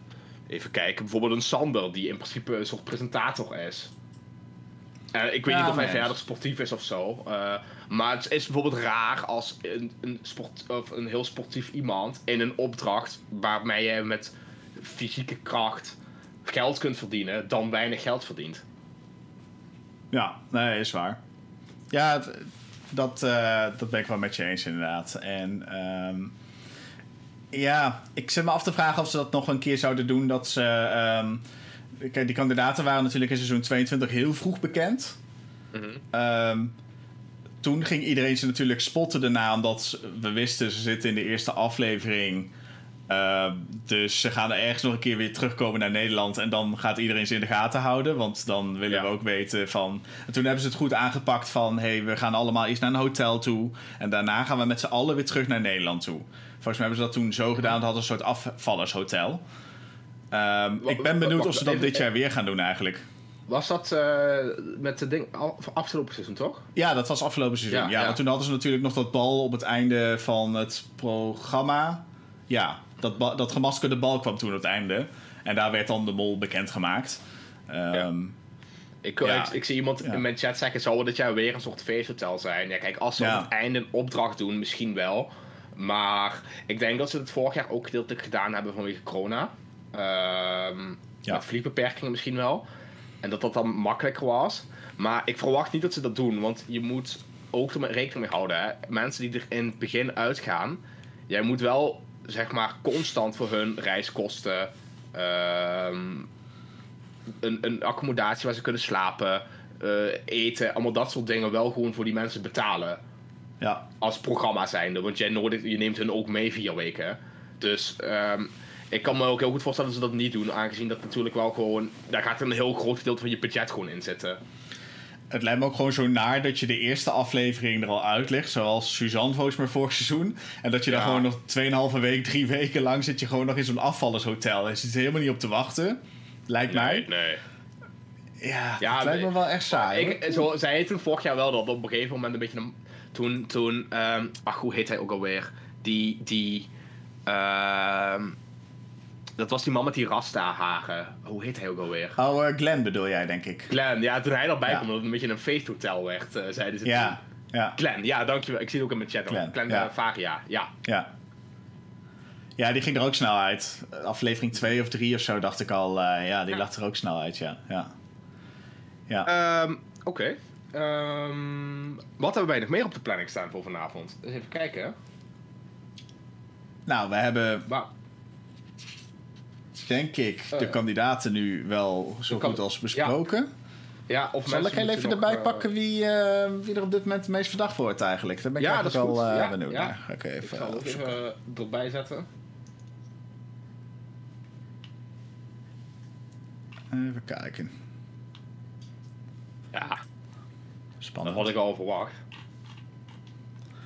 Even kijken, bijvoorbeeld een Sander, die in principe een soort presentator is. Uh, ik weet niet of hij verder sportief is of zo. Uh, maar het is bijvoorbeeld raar als een, een, sport, of een heel sportief iemand in een opdracht waarmee je met fysieke kracht geld kunt verdienen, dan weinig geld verdient. Ja, nee, is waar. Ja, dat, uh, dat ben ik wel met je eens inderdaad. En um, ja, ik zit me af te vragen of ze dat nog een keer zouden doen. Dat ze. Um, kijk, die kandidaten waren natuurlijk in seizoen 22 heel vroeg bekend. Mm um, toen ging iedereen ze natuurlijk spotten daarna, omdat we wisten ze zitten in de eerste aflevering. Uh, dus ze gaan er ergens nog een keer weer terugkomen naar Nederland. En dan gaat iedereen ze in de gaten houden. Want dan willen we ook weten van. En toen hebben ze het goed aangepakt van: hé, hey, we gaan allemaal eerst naar een hotel toe. En daarna gaan we met z'n allen weer terug naar Nederland toe. Volgens mij hebben ze dat toen zo gedaan. Dat hadden een soort afvallershotel. Um, ik ben benieuwd of ze dat dit jaar weer gaan doen eigenlijk. Was dat uh, met de ding afgelopen seizoen, toch? Ja, dat was afgelopen seizoen. Ja, ja, want toen hadden ze natuurlijk nog dat bal op het einde van het programma. Ja, dat, dat gemaskerde bal kwam toen op het einde. En daar werd dan de mol bekendgemaakt. Um, ik, ik, ik, zie iemand in mijn chat zeggen: zou dat jaar weer een soort feesthotel zijn? Ja, kijk, als ze op het einde een opdracht doen, misschien wel. Maar ik denk dat ze het vorig jaar ook gedeeltelijk gedaan hebben vanwege corona. Um. Met vliegbeperkingen misschien wel. En dat dat dan makkelijker was. Maar ik verwacht niet dat ze dat doen. Want je moet ook er rekening mee houden. Hè. Mensen die er in het begin uitgaan. Jij moet wel zeg maar constant voor hun reiskosten. Um, een, een accommodatie waar ze kunnen slapen. Uh, eten. Allemaal dat soort dingen wel gewoon voor die mensen betalen. Ja. Als programma zijnde. Want jij je neemt hun ook mee vier weken. Dus um, ik kan me ook heel goed voorstellen dat ze dat niet doen. Aangezien dat natuurlijk wel gewoon... Daar gaat een heel groot gedeelte van je budget gewoon in zitten. Het lijkt me ook gewoon zo naar dat je de eerste aflevering er al uitlegt. Zoals Suzanne volgens mij vorig seizoen. En dat je ja. dan gewoon nog 2,5 week, drie weken lang zit je gewoon nog in zo'n afvallershotel. En zit er helemaal niet op te wachten. Lijkt nee, mij. Nee. Ja, ja dat lijkt me wel echt saai. Ik, zo, zij heeft toen vorig jaar wel dat op een gegeven moment een beetje een toen, toen um, ach, hoe heet hij ook alweer? Die, die, uh, dat was die man met die rasta-haren. Hoe heet hij ook alweer? Oh, uh, Glenn bedoel jij, denk ik. Glenn, ja, toen hij erbij ja. kwam, dat het een beetje een feesthotel werd, uh, zeiden ze ja. Toen. Ja. Glenn, ja, dankjewel. Ik zie het ook in mijn chat. Glenn, Glenn ja. Varia, ja. Ja. Ja, die ging er ook snel uit. Aflevering 2 of 3 of zo dacht ik al. Uh, ja, die ja. lag er ook snel uit, ja. ja. ja. Um, Oké. Okay. Um, wat hebben wij nog meer op de planning staan voor vanavond? Even kijken. Nou, we hebben. Wow. Denk ik de uh, kandidaten nu wel zo goed als besproken. Ja. Of Zal ik heel even erbij uh, pakken wie, uh, wie er op dit moment het meest verdacht wordt eigenlijk? Daar ben ik ja, eigenlijk wel uh, ja, benieuwd ja. naar. Even, ik zal het even erbij zetten. Even kijken. Ja, Spannend. Dat had ik al verwacht.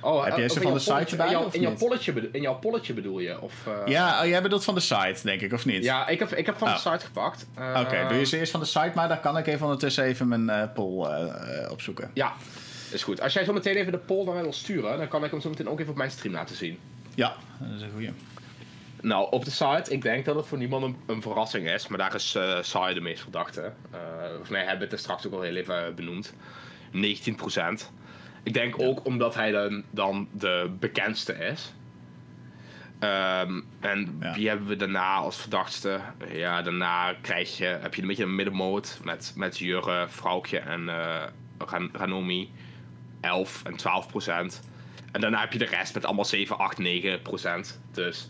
Oh, Heb jij ze van de site erbij? In, jou, in, jouw polletje, in jouw polletje bedoel je? Of, uh... Ja, oh, jij bedoelt van de site, denk ik, of niet? Ja, ik heb, ik heb van oh. de site gepakt. Uh, Oké, okay, doe je ze eerst van de site, maar dan kan ik even ondertussen even mijn uh, poll opzoeken. Ja, is goed. Als jij zo meteen even de poll naar mij wil sturen, dan kan ik hem zo meteen ook even op mijn stream laten zien. Ja, dat is een goeie. Nou, op de site, ik denk dat het voor niemand een, een verrassing is, maar daar is uh, Sai de meest verdachte. volgens mij hebben we het er straks ook al heel even benoemd. 19%. Ik denk ook omdat hij dan, dan de bekendste is. Ehm, en wie hebben we daarna als verdachtste? Ja, daarna krijg je, heb je een beetje een middenmode met, met Jurre, Vrouwtje en uh, Ranomi. 11 en 12 procent. En daarna heb je de rest met allemaal 7, 8, 9 procent. Dus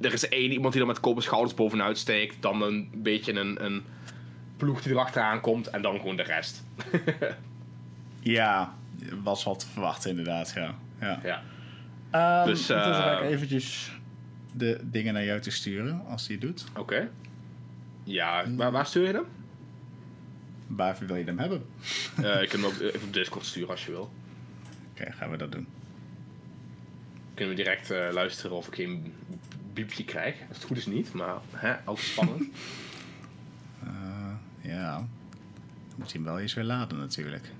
er is één iemand die er met koppen schouders bovenuit steekt. Dan een beetje een, een ploeg die erachteraan komt. En dan gewoon de rest. ja, was wat te verwachten inderdaad, ja. Ja. ja. Um, dus, uh, ga ik eventjes de dingen naar jou te sturen, als die het doet. Oké. Ja, waar, waar stuur je hem? Waar wil je hem hebben? Uh, ik kan hem ook even op Discord sturen als je wil. Oké, gaan we dat doen. Kunnen we direct uh, luisteren of ik geen biepje krijg. Als het goed is niet, maar hè, ook spannend. uh, ja. Dan moet hij hem wel eens weer laden natuurlijk.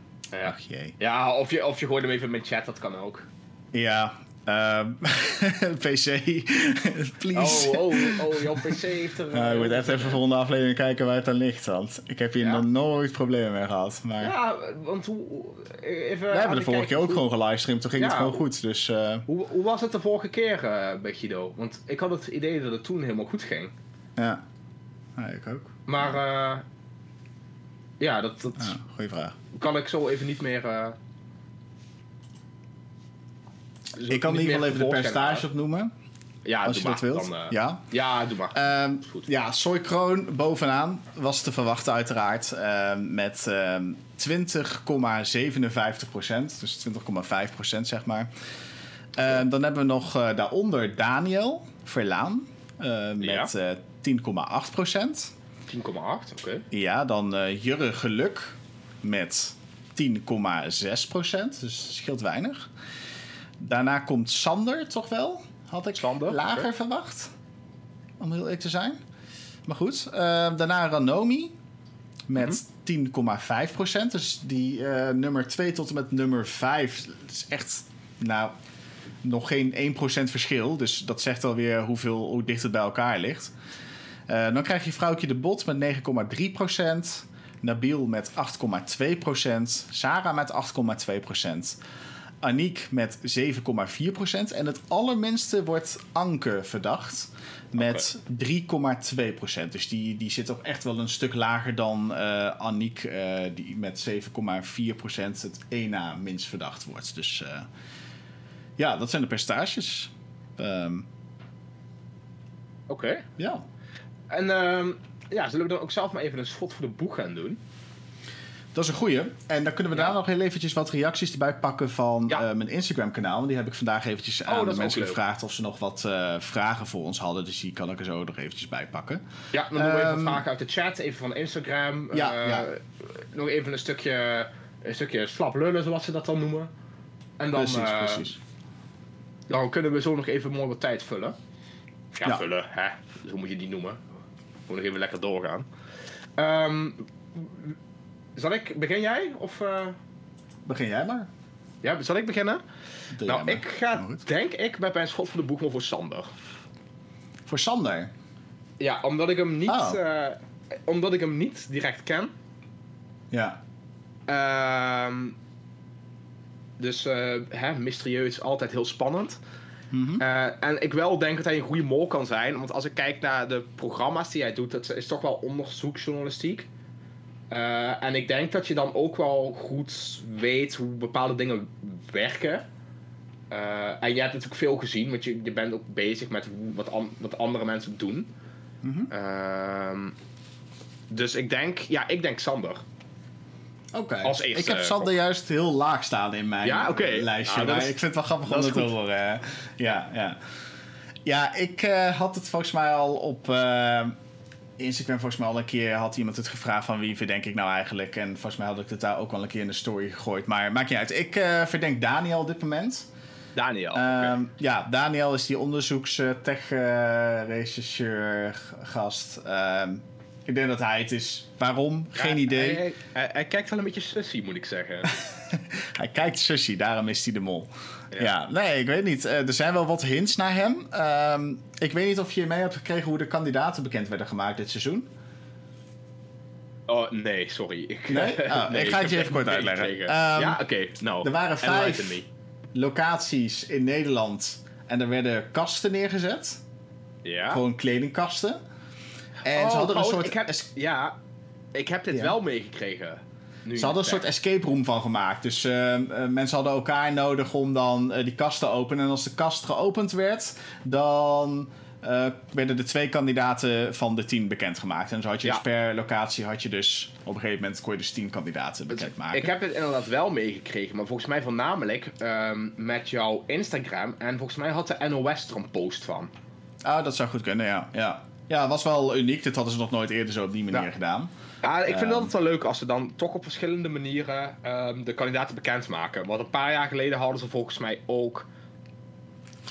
Ja. Ach jee. Ja, of je, of je gooit hem even met chat, dat kan ook. Ja, Um, PC, please. Oh, oh, oh, jouw PC heeft er... Uh, ik moet echt even de volgende aflevering kijken waar het aan ligt, want ik heb hier nog nooit problemen mee gehad. Maar... Ja, want hoe... Even We hebben de vorige keer ook gewoon gelivestreamd, toen ging het gewoon goed, dus... Uh... Hoe, hoe was het de vorige keer uh, bij Guido? Want ik had het idee dat het toen helemaal goed ging. Ja, ja ik ook. Maar, uh, ja, dat... dat ja, goeie vraag. Kan ik zo even niet meer ik kan in ieder geval even de percentage opnoemen. Ja, als je dat wilt. Dan, uh, ja? ja, doe maar. Um, ja, Soykroon bovenaan was te verwachten uiteraard. Uh, met uh, 20,57 procent. Dus 20,5 procent zeg maar. Ehm, dan hebben we nog uh, daaronder Daniel Verlaan. Met ja. 10,8 procent. 10,8, oké. Ja, dan Jurre Geluk met 10,6 procent. Dus scheelt weinig. Daarna komt Sander, toch wel? Had ik Sander, lager verwacht. Om heel eerlijk te zijn. Maar goed. Uh, daarna Ranomi. Met 10,5%. Mhm. Dus die uh, nummer 2 tot en met nummer 5 is echt. Nou, nog geen 1% verschil. Dus dat zegt alweer hoeveel, hoe dicht het bij elkaar ligt. Uh, dan krijg je Vrouwtje de Bot met 9,3%. Nabil met 8,2%. Sarah met 8,2%. Aniek met 7,4%. En het allerminste wordt Anke verdacht met 3,2%. Dus die, die zit ook echt wel een stuk lager dan uh, Aniek, uh, die met 7,4% het één na minst verdacht wordt. Dus uh, ja, dat zijn de percentages. Um, Oké. Ja. En um, ja, zullen we dan ook zelf maar even een schot voor de boeg gaan doen? Dat is een goeie. En dan kunnen we daar nog heel eventjes wat reacties erbij pakken van ja. uh, mijn Instagram kanaal. Want die heb ik vandaag eventjes oh, aan de mensen gevraagd of ze nog wat uh, vragen voor ons hadden. Dus die kan ik er zo nog eventjes bij pakken. Ja, dan doen we even vragen uit de chat, even van Instagram. Ja, uh, ja. Nog even een stukje, een stukje slap lullen, zoals ze dat dan noemen. En dan, precies, precies. Dan kunnen we zo nog even mooi wat tijd vullen. Ja, ja. vullen, hè. Zo moet je die noemen. Moet nog even lekker doorgaan. Um, zal ik, begin jij? Of, uh... Begin jij maar. Ja, zal ik beginnen? Doe nou, ik ga, denk ik, met mijn schot voor de boeg voor Sander. Voor Sander? Ja, omdat ik hem niet, oh. uh, omdat ik hem niet direct ken. Ja. Uh, dus uh, hè, mysterieus, altijd heel spannend. Mm -hmm. en ik wel denk dat hij een goede mol kan zijn. Want als ik kijk naar de programma's die hij doet, dat is toch wel onderzoeksjournalistiek. Uh, en ik denk dat je dan ook wel goed weet hoe bepaalde dingen werken. Uh, en je hebt natuurlijk veel gezien, want je, je bent ook bezig met wat, an, wat andere mensen doen. Mm -hmm. uh, dus ik denk, ja, ik denk Sander. Oké. Okay. Ik heb Sander juist heel laag staan in mijn ja, okay. lijstje. Nou, maar is, ik vind het wel grappig om dat te horen. Ja, ja. Ja, ik uh, had het volgens mij al op Instagram volgens mij al een keer had iemand het gevraagd van wie verdenk ik nou eigenlijk. En volgens mij had ik het daar ook wel een keer in de story gegooid. Maar maakt niet uit. Ik uh, verdenk Daniel op dit moment. Daniel. Um, Ja, Daniel is die onderzoeks uh, tech uh, rechercheur gast. Um, ik denk dat hij het is. Waarom? Geen idee. Hij, hij, hij, kijkt wel een beetje sussy, moet ik zeggen. hij kijkt sussy, daarom is hij de mol. Ja. nee, ik weet niet. Uh, er zijn wel wat hints naar hem. Um, ik weet niet of je mee hebt gekregen hoe de kandidaten bekend werden gemaakt dit seizoen. Oh, nee, sorry. Ik, nee? Oh, nee ik ga het je even kort uitleggen. Um, ja, oké. Okay, nou, er waren vijf locaties in Nederland En er werden kasten neergezet. Ja. Gewoon kledingkasten. En ze hadden een soort... Ik heb, ja, ik heb dit wel meegekregen. ze hadden een soort escape room van gemaakt. Dus uh, mensen hadden elkaar nodig om dan uh, die kast te openen. En als de kast geopend werd, dan werden de twee kandidaten van de tien bekendgemaakt. En zo had je dus per locatie had je dus op een gegeven moment kon je dus tien kandidaten bekendmaken. Ik heb het inderdaad wel meegekregen, maar volgens mij voornamelijk um, met jouw Instagram. En volgens mij had de NOS er een post van. Ah, dat zou goed kunnen, ja. Ja, ja was wel uniek. Dit hadden ze nog nooit eerder zo op die manier ja. gedaan. Ja, ik vind um, het altijd wel leuk als ze dan toch op verschillende manieren um, de kandidaten bekendmaken. Want een paar jaar geleden hadden ze volgens mij ook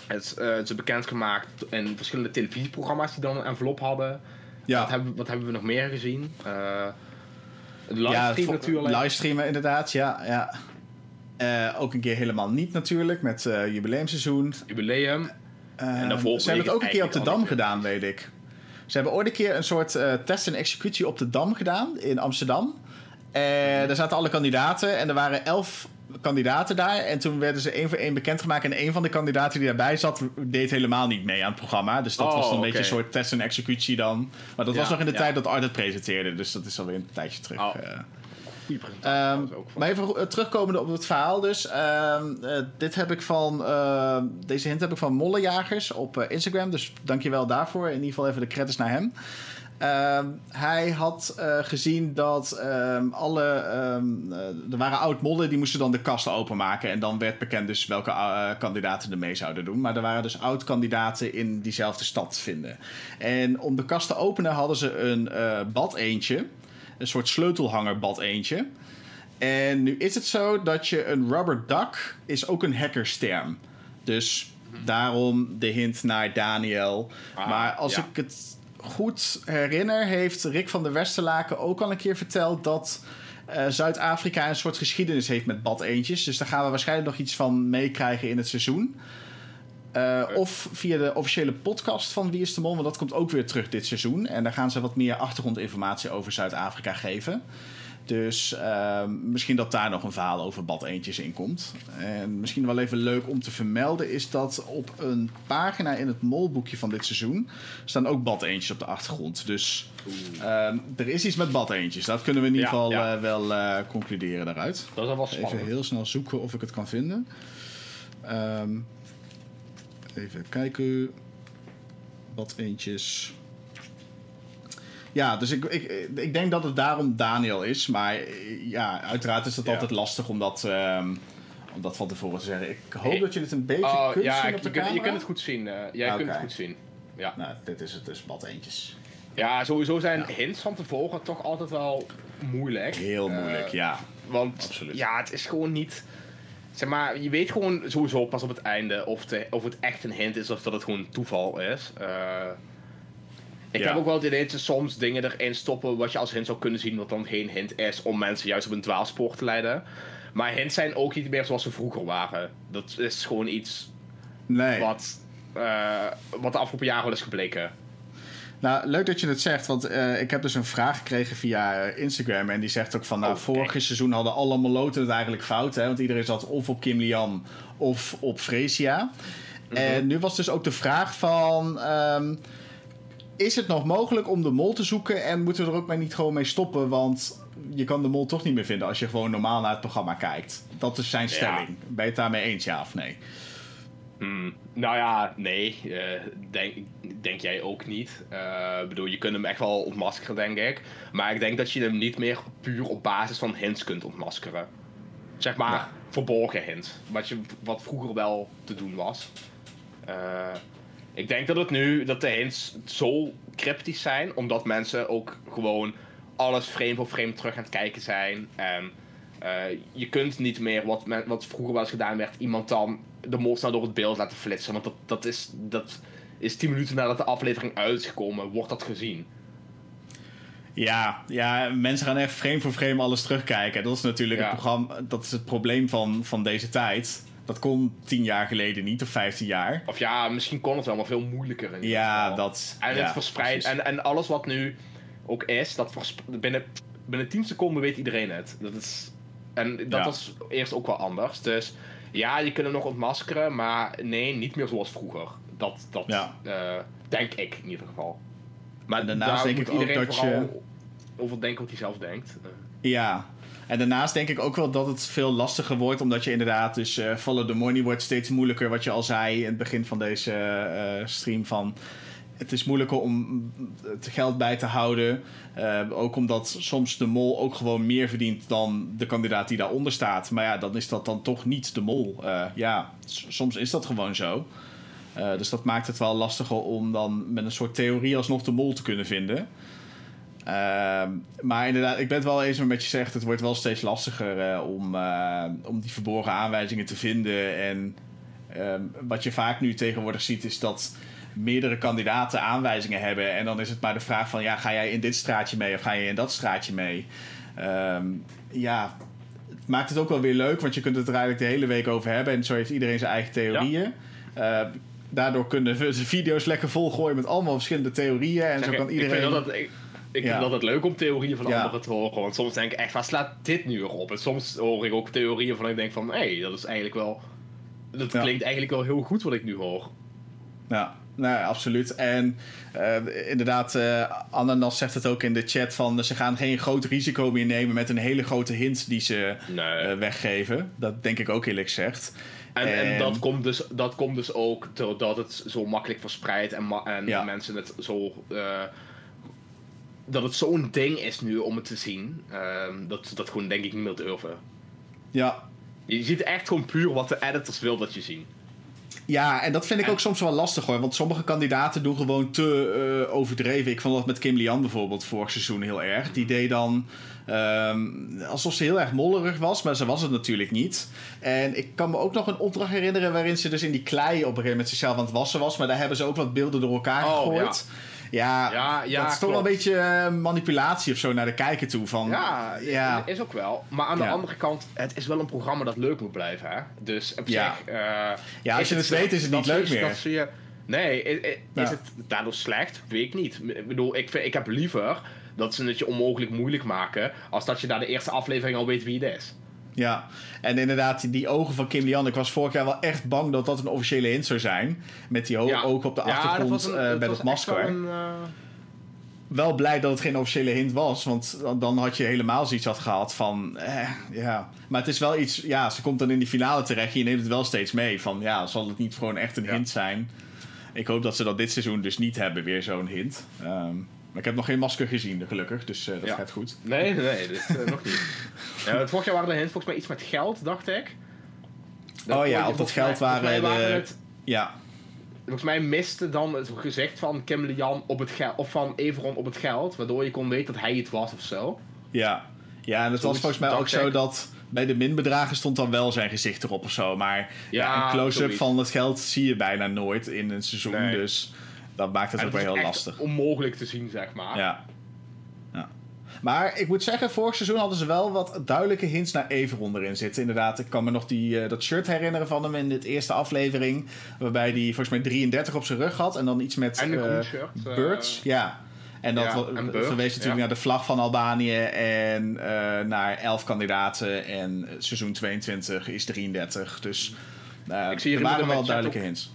het, uh, ze bekendgemaakt in verschillende televisieprogramma's die dan een envelop hadden. Ja. Wat, hebben, wat hebben we nog meer gezien? Uh, livestream ja, natuurlijk. Livestreamen inderdaad, ja. ja. Uh, ook een keer helemaal niet natuurlijk, met jubileumseizoen. Jubileum. en daarvoor ze hebben het ook een keer op de Dam gedaan, weet ik. Ze hebben ooit een keer een soort test en executie op de Dam gedaan in Amsterdam. En daar zaten alle kandidaten en er waren elf kandidaten daar. En toen werden ze één voor één bekendgemaakt. En een van de kandidaten die daarbij zat, deed helemaal niet mee aan het programma. Dus dat was dan een beetje een soort test en executie dan. Maar dat was nog in de tijd dat Art het presenteerde. Dus dat is alweer een tijdje terug. Oh. Uh, Um, maar even terugkomende op het verhaal dus. Um, uh, dit heb ik van, uh, deze hint heb ik van Mollejagers op uh, Instagram. Dus dankjewel daarvoor. In ieder geval even de credits naar hem. Uh, hij had uh, gezien dat um, alle. Um, er waren oud-modden die moesten dan de kasten openmaken. En dan werd bekend dus welke uh, kandidaten er mee zouden doen. Maar er waren dus oud-kandidaten in diezelfde stad te vinden. En om de kast te openen hadden ze een bad eentje. Een soort sleutelhanger bad eentje. En nu is het zo dat je een rubber duck is ook een hackersterm. Dus daarom de hint naar Daniel. Ah, maar als ja. ik het goed herinner, heeft Rick van der Westerlaken ook al een keer verteld dat uh, Zuid-Afrika een soort geschiedenis heeft met bad eentjes. Dus daar gaan we waarschijnlijk nog iets van meekrijgen in het seizoen. Uh, of via de officiële podcast van Wie is de Mol, want dat komt ook weer terug dit seizoen. En daar gaan ze wat meer achtergrondinformatie over Zuid-Afrika geven. Dus uh, misschien dat daar nog een verhaal over bad eentjes in komt. En misschien wel even leuk om te vermelden is dat op een pagina in het molboekje van dit seizoen staan ook bad eentjes op de achtergrond. Dus uh, er is iets met bad eentjes. Dat kunnen we in ieder geval ja. Uh, wel uh, concluderen daaruit. Dat is wel spannend. Even heel snel zoeken of ik het kan vinden. Um, even kijken. Bad eentjes. Ja, dus ik, ik, ik denk dat het daarom Daniel is. Maar ja, uiteraard is ja. altijd lastig om dat, um, om dat van tevoren te zeggen. Ik hoop dat je het een beetje oh, kunt ja, zien op de je, camera. je kunt het goed zien. Uh, jij okay. kunt het goed zien. Ja. Nou, dit is het dus, bad eentjes. Ja, sowieso zijn ja. hints van tevoren toch altijd wel moeilijk. Heel moeilijk, uh, ja. Want Absoluut. ja, het is gewoon niet... Zeg maar, je weet gewoon sowieso pas op het einde of, de, of het echt een hint is of dat het gewoon toeval is. Uh, ik ja. heb ook wel het idee dat ze soms dingen erin stoppen wat je als hint zou kunnen zien, wat dan geen hint is om mensen juist op een dwaalspoor te leiden. Maar hints zijn ook niet meer zoals ze vroeger waren. Dat is gewoon iets nee. wat, uh, wat de afgelopen jaren wel is gebleken. Nou, leuk dat je het zegt, want uh, ik heb dus een vraag gekregen via Instagram. En die zegt ook van, nou, oh, vorig okay. seizoen hadden alle moloten het eigenlijk fout. Hè, want iedereen zat of op Kim Lian of op Fresia. -hmm. En nu was dus ook de vraag van... Um, is het nog mogelijk om de mol te zoeken en moeten we er ook maar niet gewoon mee stoppen? Want je kan de mol toch niet meer vinden als je gewoon normaal naar het programma kijkt. Dat is zijn stelling. Ja. Ben je het daarmee eens, ja of nee? Hmm, nou ja, nee. Uh, denk, denk jij ook niet. Ik uh, bedoel, je kunt hem echt wel ontmaskeren, denk ik. Maar ik denk dat je hem niet meer puur op basis van hints kunt ontmaskeren. Zeg maar ja. verborgen hints. Wat, je, wat vroeger wel te doen was. Uh, ik denk dat het nu, dat de hints zo cryptisch zijn, omdat mensen ook gewoon alles frame voor frame terug aan het kijken zijn. En uh, je kunt niet meer, wat, wat vroeger wel eens gedaan werd, iemand dan de mol door het beeld laten flitsen. Want dat, dat, is, dat is 10 minuten nadat de aflevering uit is gekomen, wordt dat gezien. Ja, ja, mensen gaan echt frame voor frame alles terugkijken. Dat is natuurlijk ja. het, programma, dat is het probleem van, van deze tijd. Dat kon tien jaar geleden niet, of vijftien jaar. Of ja, misschien kon het wel, maar veel moeilijker. In ja, geval. dat. En ja, het verspreidt. En, en alles wat nu ook is, dat binnen, binnen 10 seconden weet iedereen het. Dat is, en dat ja. was eerst ook wel anders. Dus ja, je kunt hem nog ontmaskeren, maar nee, niet meer zoals vroeger. Dat, dat Ja. eh, denk ik in ieder geval. Maar En daarnaast daar denk moet ik ook iedereen dat vooral je- over denken wat hij zelf denkt. Eh, Ja. En daarnaast denk ik ook wel dat het veel lastiger wordt, omdat je inderdaad dus eh follow the money wordt steeds moeilijker. Wat je al zei in het begin van deze stream van. Het is moeilijker om het geld bij te houden. Eh, ook omdat soms de mol ook gewoon meer verdient dan de kandidaat die daaronder staat. Maar ja, dan is dat dan toch niet de mol. Eh, ja, soms is dat gewoon zo. Eh, dus dat maakt het wel lastiger om dan met een soort theorie alsnog de mol te kunnen vinden. Ehm, maar inderdaad, ik ben het wel eens met je zegt. Het wordt wel steeds lastiger om, om die verborgen aanwijzingen te vinden. En ehm, wat je vaak nu tegenwoordig ziet, is dat meerdere kandidaten aanwijzingen hebben. En dan is het maar de vraag van, ja, ga jij in dit straatje mee of ga je in dat straatje mee? Ehm, ja, het maakt het ook wel weer leuk, want je kunt het er eigenlijk de hele week over hebben. En zo heeft iedereen zijn eigen theorieën. Eh, daardoor kunnen we de video's lekker volgooien met allemaal verschillende theorieën. En zeg zo kan iedereen... Ik vind dat, ik, ik Ja. vind dat het leuk om theorieën van Ja. anderen te horen. Want soms denk ik echt, waar slaat dit nu weer op? En soms hoor ik ook theorieën van ik denk van, hé, hey, dat is eigenlijk wel... Dat klinkt eigenlijk wel heel goed wat ik nu hoor. Ja, nou, absoluut. En eh, inderdaad, eh Ananas zegt het ook in de chat van ze gaan geen groot risico meer nemen met een hele grote hint die ze Nee. eh, weggeven. Dat denk ik ook eerlijk gezegd. En, en En- dat, komt dus, dat komt dus ook doordat het zo makkelijk verspreidt en, ma- en Ja. mensen het zo. eh, dat het zo'n ding is nu om het te zien. ehm, dat ze dat gewoon denk ik niet meer durven. Ja. Je ziet echt gewoon puur wat de editors wil dat je zien. Ja, en dat vind ik En- ook soms wel lastig hoor. Want sommige kandidaten doen gewoon te eh, overdreven. Ik vond dat met Kim Lian bijvoorbeeld vorig seizoen heel erg. Die deed dan ehm, alsof ze heel erg mollerig was, maar ze was het natuurlijk niet. En ik kan me ook nog een opdracht herinneren waarin ze dus in die klei op een gegeven moment zichzelf aan het wassen was. Maar daar hebben ze ook wat beelden door elkaar Oh, gegooid. Ja, Ja, ja, dat is toch wel een beetje eh, manipulatie of zo naar de kijker toe. Van, Ja, ja. is ook wel. Maar aan de Ja. andere kant, het is wel een programma dat leuk moet blijven. Hè? Dus op Ja. zich. eh, Ja, als je het weet, is het niet leuk meer. Dat zie je, nee, is het daardoor slecht? Weet ik niet. Ik bedoel, ik, vind- ik heb liever dat ze het je onmogelijk moeilijk maken. als dat je na de eerste aflevering al weet wie het is. Ja, en inderdaad, die- ogen van Kim Lian. Ik was vorig jaar wel echt bang dat dat een officiële hint zou zijn. Met die Ja. ogen op de achtergrond was een- eh, bij was het masker. een, eh, Wel blij dat het geen officiële hint was. Want dan, had je helemaal zoiets had gehad van... Eh, ja. Maar het is wel iets... Ja, ze komt dan in die finale terecht. Je neemt het wel steeds mee. Van ja, zal het niet gewoon echt een Ja. hint zijn? Ik hoop dat ze dat dit seizoen dus niet hebben. Weer zo'n hint. Ehm, maar ik heb nog geen masker gezien, gelukkig. Dus eh, dat Ja. gaat goed. Nee, nee, dit, eh, nog niet. Ja, het vorig jaar waren de hints volgens mij iets met geld, dacht ik. Dat Oh ja, op dat mij- geld waren de- het Ja, Volgens mij miste dan het gezicht van Kim Lian op het geld, of van Everon op het geld, waardoor je kon weten dat hij het was of zo. Ja, ja en het was volgens mij ook zo dat bij de minbedragen stond dan wel zijn gezicht erop of zo. Maar ja, Ja, een close-up van het geld zie je bijna nooit in een seizoen. Nee. Dus dat maakt het En ook het wel heel lastig. onmogelijk te zien, zeg maar. Ja. ja. Maar ik moet zeggen, vorig seizoen hadden ze wel wat duidelijke hints naar Everon erin zitten. Inderdaad, ik kan me nog die, eh, dat shirt herinneren van hem in de eerste aflevering. Waarbij hij volgens mij 33 op zijn rug had. En dan iets met En eh, shirt. eh, birds. Ja. En dat ja, en verwees natuurlijk ja. naar de vlag van Albanië en naar 11 kandidaten. En seizoen 22 is 33. Dus Ik zie hier er waren wel duidelijke hints.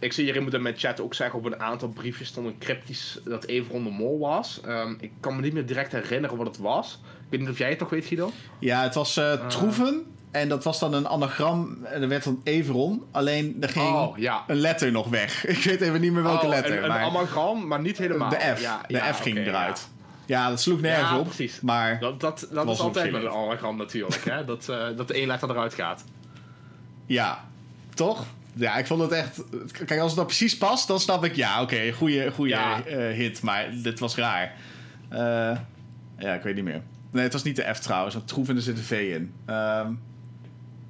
Ik zie hier iemand in mijn chat ook zeggen op een aantal briefjes stond een cryptisch dat Everon de mol was. Ehm, ik kan me niet meer direct herinneren wat het was. Ik weet niet of jij het nog weet, Guido? Ja, het was eh, Troeven. En dat was dan een anagram. En er werd dan Everon. Alleen er ging Oh, ja. een letter nog weg. Ik weet even niet meer welke Oh, letter. Een, een maar anagram, maar niet helemaal. de F. Ja, de ja, F ging eruit. Ja. dat sloeg nergens Ja, op. precies. Maar Dat, dat, dat is altijd met een een anagram natuurlijk, hè? Dat, eh, dat de één letter eruit gaat. ja, toch? Ja, ik vond het echt... Kijk, als het nou precies past, dan snap ik... Ja, oké, goede, goede Ja. eh, hit. Maar dit was raar. Eh, ja, ik weet niet meer. Nee, het was niet de F trouwens. Want Troeven er zit een V in. Ehm,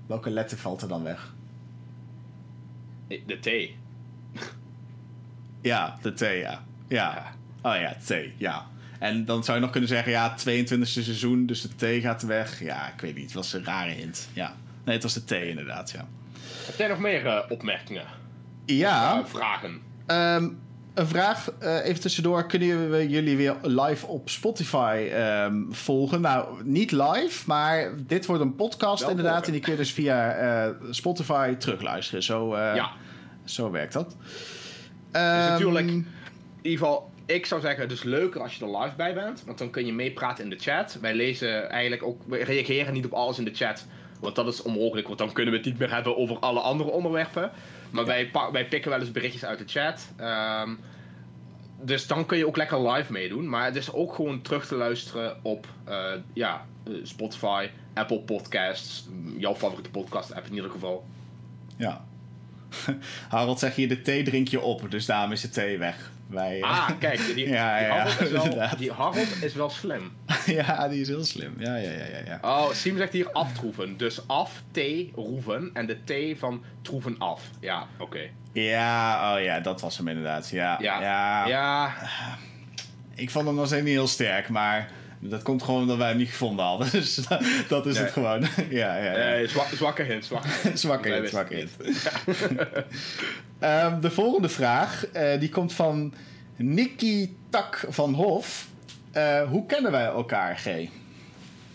welke letter valt er dan weg? De T. Ja, de T, ja. Ja. Oh ja, T, ja. En dan zou je nog kunnen zeggen, ja, 22e seizoen, dus de T gaat weg. Ja, ik weet niet, het was een rare hint. Ja. Nee, het was de T inderdaad, ja. Heb jij nog meer eh, opmerkingen? Ja, Eh, vragen? ehm, een vraag uh, even tussendoor. Kunnen we jullie weer live op Spotify um, volgen? Nou, niet live, maar dit wordt een podcast Wel inderdaad. En die kun je dus via uh, Spotify terugluisteren. Zo, uh, ja. zo werkt dat. Dus natuurlijk, in ieder geval, ik zou zeggen, het is leuker als je er live bij bent. Want dan kun je meepraten in de chat. Wij lezen eigenlijk ook, we reageren niet op alles in de chat. Want dat is onmogelijk, want dan kunnen we het niet meer hebben over alle andere onderwerpen. Maar wij, wij pikken wel eens berichtjes uit de chat. Ehm, dus dan kun je ook lekker live meedoen. Maar het is ook gewoon terug te luisteren op uh, ja, eh, Spotify, Apple Podcasts. Jouw favoriete podcast app in ieder geval. Ja. Harold zegt hier, de thee drink je op. Dus daarom is de thee weg. Wij, ah, kijk, die, ja, ja, Harold, is wel, die Harold is wel slim. ja, die is heel slim. Ja, ja, ja, ja. ja. Oh, Sim zegt hier aftroeven. Dus af, T, roeven. En de T van troeven af. Ja, oké. Ja, oh ja, dat was hem inderdaad. Ja, ja. ja. ja. Ik vond hem nog steeds niet heel sterk, maar... Dat komt gewoon omdat wij hem niet gevonden hadden. Dus dat is het gewoon. ja, ja, ja. Nee, zwakke hint. Zwakke hint. zwakke hint, zwakke hint. um, de volgende vraag, uh, die komt van Nicky Tak van Hof. Uh, hoe kennen wij elkaar, G?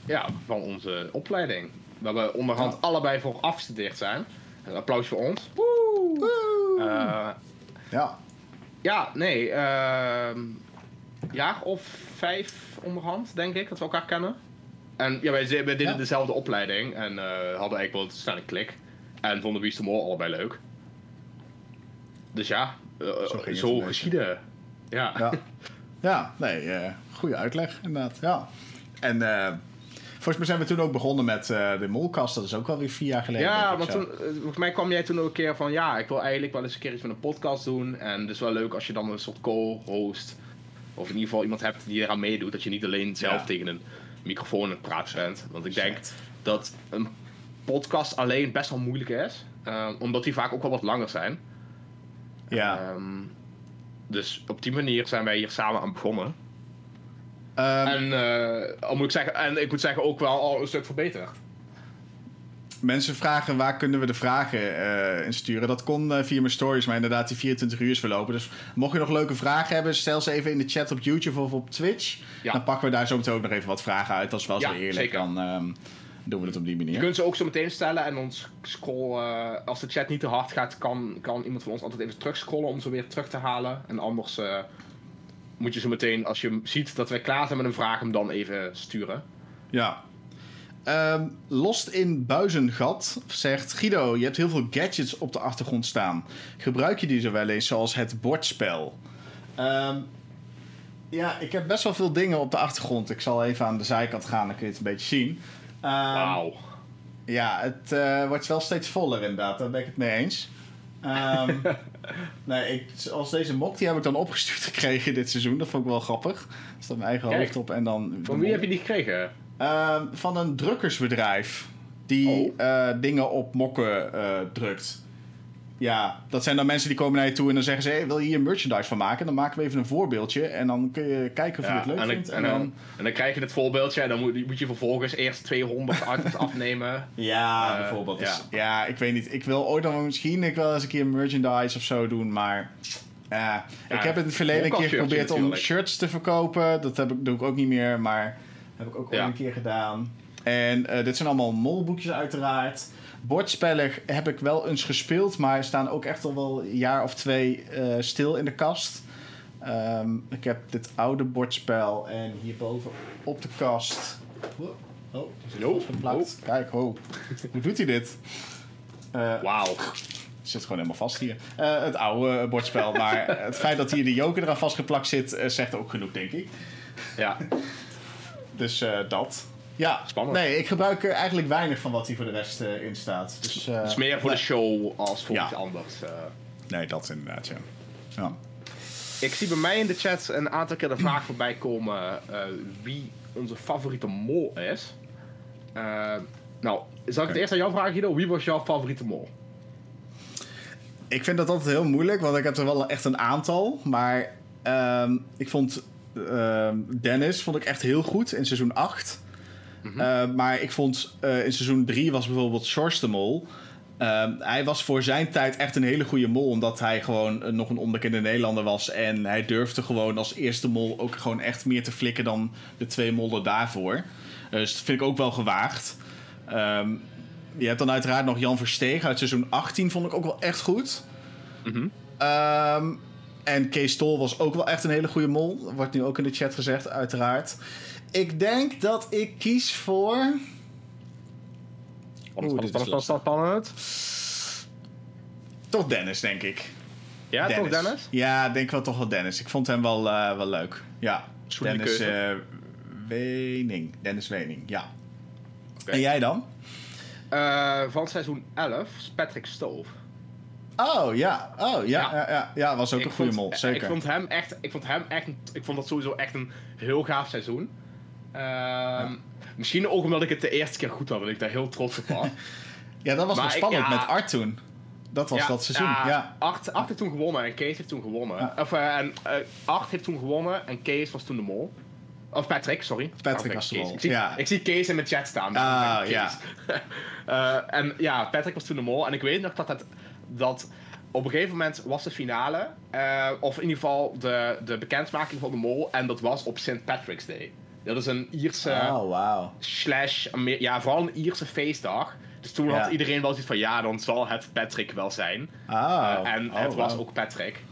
Ja, van onze opleiding. Waar we onderhand allebei voor afgestudeerd zijn. Een applaus voor ons. Woe! Uh, ja. Ja, nee. Uh, jaar of vijf onderhand, denk ik, dat we elkaar kennen. En ja, wij, wij deden dezelfde opleiding en uh, hadden eigenlijk wel een klik. En vonden Wie de Mol allebei leuk. Dus ja, uh, zo, zo geschieden. Ja. Ja, ja nee, uh, goede uitleg inderdaad. Ja. En volgens mij zijn we toen ook begonnen met de Molkast. Dat is ook alweer vier jaar geleden. Ja, want toen, volgens mij kwam jij toen ook een keer van... Ja, ik wil eigenlijk wel eens een keer iets met een podcast doen. En het is wel leuk als je dan een soort co-host of in ieder geval iemand hebt die eraan meedoet. Dat je niet alleen zelf tegen een microfoon aan het praten bent. Want ik denk dat een podcast alleen best wel moeilijk is. Uh, omdat die vaak ook wel wat langer zijn. Ja. Um, dus op die manier zijn wij hier samen aan begonnen. Um, en, uh, moet ik, zeggen, en ik moet zeggen ook wel al een stuk verbeterd mensen vragen waar kunnen we de vragen uh, in sturen. Dat kon uh, via mijn stories, maar inderdaad die 24 uur is verlopen. Dus mocht je nog leuke vragen hebben, stel ze even in de chat op YouTube of op Twitch. Dan pakken we daar zo meteen ook nog even wat vragen uit. Dat is wel zo eerlijk. Zeker. Dan um, doen we het op die manier. Je kunt ze ook zo meteen stellen en ons scroll, uh, als de chat niet te hard gaat, kan, kan iemand van ons altijd even terugscrollen om ze weer terug te halen. En anders moet je zo meteen, als je ziet dat wij klaar zijn met een vraag, hem dan even sturen. Ja, Um, Lost in Buizengat zegt... Guido, je hebt heel veel gadgets op de achtergrond staan. Gebruik je die zo wel eens, zoals het bordspel? Um, ja, ik heb best wel veel dingen op de achtergrond. Ik zal even aan de zijkant gaan, dan kun je het een beetje zien. Um, Wauw. Ja, het uh, wordt wel steeds voller inderdaad. Daar ben ik het mee eens. Um, nee, ik, als deze mok, die heb ik dan opgestuurd gekregen dit seizoen. Dat vond ik wel grappig. Er staat mijn eigen hoofd op en dan... Van wie heb je die gekregen? Ehm, van een drukkersbedrijf die oh. uh, dingen op mokken uh, drukt. Ja, dat zijn dan mensen die komen naar je toe en dan zeggen ze: hey, wil je hier merchandise van maken? Dan maken we even een voorbeeldje en dan kun je kijken of je het leuk vindt. En, dan, en, dan, krijg je het voorbeeldje en dan moet, moet je vervolgens eerst 200 items afnemen. Ja, uh, bijvoorbeeld. Ja. Dus, ja. ik weet niet. Ik wil ooit dan misschien ik wel eens een keer merchandise of zo doen, maar. Ja, ik heb het in het verleden een keer geprobeerd om shirts te verkopen. Dat heb ik, doe ik ook niet meer, maar heb ik ook al een keer gedaan. En uh, dit zijn allemaal molboekjes uiteraard. Bordspellen heb ik wel eens gespeeld, maar staan ook echt al wel een jaar of twee uh, stil in de kast. Um, ik heb dit oude bordspel en hierboven op de kast. Oh, oh is geplakt. Oh. Kijk, oh. Hoe doet hij dit? Uh, Wauw. Zit gewoon helemaal vast hier. Uh, het oude bordspel. maar het feit dat hier de joker eraan vastgeplakt zit, zegt ook genoeg, denk ik. Ja. Dus uh, dat. Ja, spannend. Nee, ik gebruik er eigenlijk weinig van wat hier voor de rest uh, in staat. Dus, uh, is meer voor de show als voor iets anders. Nee, dat inderdaad, ja. ja. Ik zie bij mij in de chat een aantal keer de vraag voorbij komen wie onze favoriete mol is. nou, zal ik het eerst aan jou vragen, Guido? Wie was jouw favoriete mol? Ik vind dat altijd heel moeilijk, want ik heb er wel echt een aantal. Maar ehm, ik vond Ehm, Dennis vond ik echt heel goed in seizoen 8. Mhm. Ehm, maar ik vond uh, in seizoen 3 was bijvoorbeeld Sjors de Mol. Ehm, hij was voor zijn tijd echt een hele goede mol, omdat hij gewoon nog een onbekende Nederlander was. En hij durfde gewoon als eerste mol ook gewoon echt meer te flikken dan de twee mollen daarvoor. Dus dat vind ik ook wel gewaagd. Ehm, je hebt dan uiteraard nog Jan Versteeg uit seizoen 18, vond ik ook wel echt goed. Ehm, en Kees Tol was ook wel echt een hele goede mol. Wordt nu ook in de chat gezegd, uiteraard. Ik denk dat ik kies voor. Oeh, dit is was dat spannend. Toch Dennis, denk ik. Ja, Dennis. toch Dennis? Ja, denk wel toch wel Dennis. Ik vond hem wel, eh, wel leuk. Ja, Dennis eh, Wening. Dennis Wening, ja. Oké. En jij dan? Eh, van seizoen 11 is Patrick Stove. Oh, ja. Oh, ja. Ja. Ja, ja, was ook Ik een goede vond- mol, zeker. Ik vond hem echt, ik vond hem echt, ik vond dat sowieso echt een heel gaaf seizoen. Ehm, Misschien ook omdat ik het de eerste keer goed had en ik daar heel trots op was. Ja, dat was Maar ik- spannend met Art toen. Dat was dat seizoen, ja. Art, Art heeft toen gewonnen en Kees heeft toen gewonnen. Of, eh, en, eh, Art heeft toen gewonnen en Kees was toen de mol. Of Patrick, sorry. Patrick was de mol, Ik zie, ja. ik zie Kees in mijn chat staan. Ah, ja. Eh, en ja, Patrick was toen de mol. En ik weet nog dat het... Dat op een gegeven moment was de finale. eh, of in ieder geval de, de bekendmaking van de mol. En dat was op St. Patrick's Day. Dat is een Ierse Oh, wauw. slash... Ja, vooral een Ierse feestdag. Dus toen Ja. had iedereen wel zoiets van... Ja, dan zal het Patrick wel zijn. Ah, Eh, en oh, het was ook Patrick.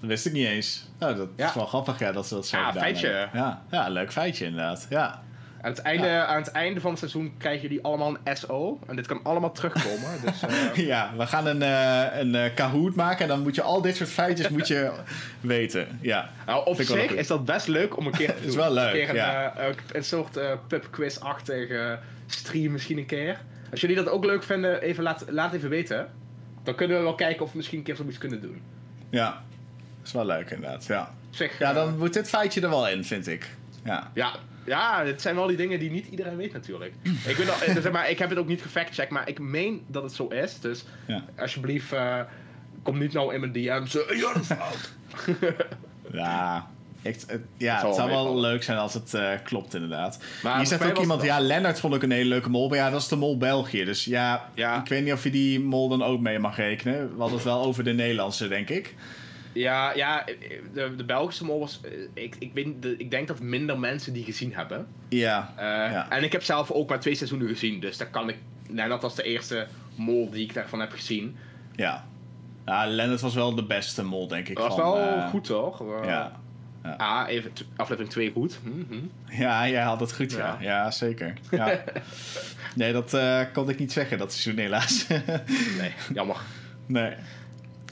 Dat wist ik niet eens. Oh, dat Ja. is wel grappig ja, dat ze dat zo Ja, gedaan feitje. hebben. Ja, ja, leuk feitje inderdaad. Ja. Aan het, einde, aan het einde van het seizoen krijgen jullie allemaal een SO. En dit kan allemaal terugkomen. Dus, eh, ja, we gaan een, eh een eh, Kahoot maken en dan moet je al dit soort feitjes moet je weten. Ja. nou, op zich is dat best leuk om een keer te doen. Is wel leuk, Een, ja. een, soort pubquiz-achtige stream misschien een keer. Als jullie dat ook leuk vinden, even laat, laat even weten. Dan kunnen we wel kijken of we misschien een keer zoiets kunnen doen. Ja. Is wel leuk inderdaad. Ja. Zich, ja, dan moet dit feitje er wel in, vind ik. Ja. Ja, ja, dit zijn wel die dingen die niet iedereen weet natuurlijk. ik, weet al, eh, zeg maar, ik heb het ook niet gefactcheckt, maar ik meen dat het zo is. Dus Ja. alsjeblieft, eh, kom niet nou in mijn DM's. eh, ja, dat is fout. Ja. Het, ja, Het het zou wel leuk zijn als het klopt, inderdaad. Maar Hier zegt ook iemand, het ja, Lennart vond ik een hele leuke mol. Maar ja, dat is de mol België. Dus ja, Ja. ik weet niet of je die mol dan ook mee mag rekenen. We hadden het wel over de Nederlandse, denk ik. Ja, ja de, de Belgische mol was. eh, Ik, ik, weet, de, ik denk dat minder mensen die gezien hebben. Ja. Eh, Ja. En ik heb zelf ook maar twee seizoenen gezien. Dus daar kan ik. Nou, dat was de eerste mol die ik daarvan heb gezien. Ja. Ja, Lennart was wel de beste mol, denk ik. Dat was van, wel eh, goed toch? Eh, Ja. Ah, even aflevering 2 goed. Mhm. Ja, jij had het goed, ja. Ja. Ja, zeker. Ja. nee, dat kon ik niet zeggen, dat seizoen helaas. Nee, jammer. nee.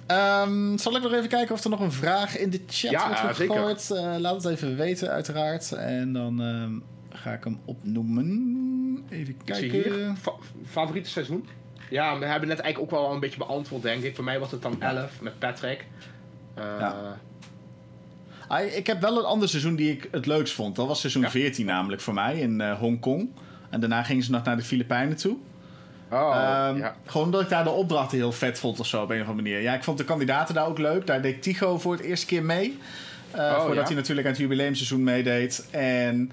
Ehm, zal ik nog even kijken of er nog een vraag in de chat Ja, wordt gegooid? Eh, laat het even weten, uiteraard. En dan ehm, ga ik hem opnoemen. Even kijken. Fa- favoriete seizoen? Ja, we hebben net eigenlijk ook wel een beetje beantwoord, denk ik. Voor mij was het dan 11 met Patrick. Eh, Ja. Ah, ik heb wel een ander seizoen die ik het leukst vond. Dat was seizoen Ja. 14 namelijk voor mij in eh, Hongkong. En daarna gingen ze nog naar de Filipijnen toe. Oh, Ehm, ja. Gewoon omdat ik daar de opdrachten heel vet vond of zo op een of andere manier. Ja, ik vond de kandidaten daar ook leuk. Daar deed Tycho voor het eerste keer mee. Eh, Oh, voordat ja? hij natuurlijk aan het jubileumseizoen meedeed. En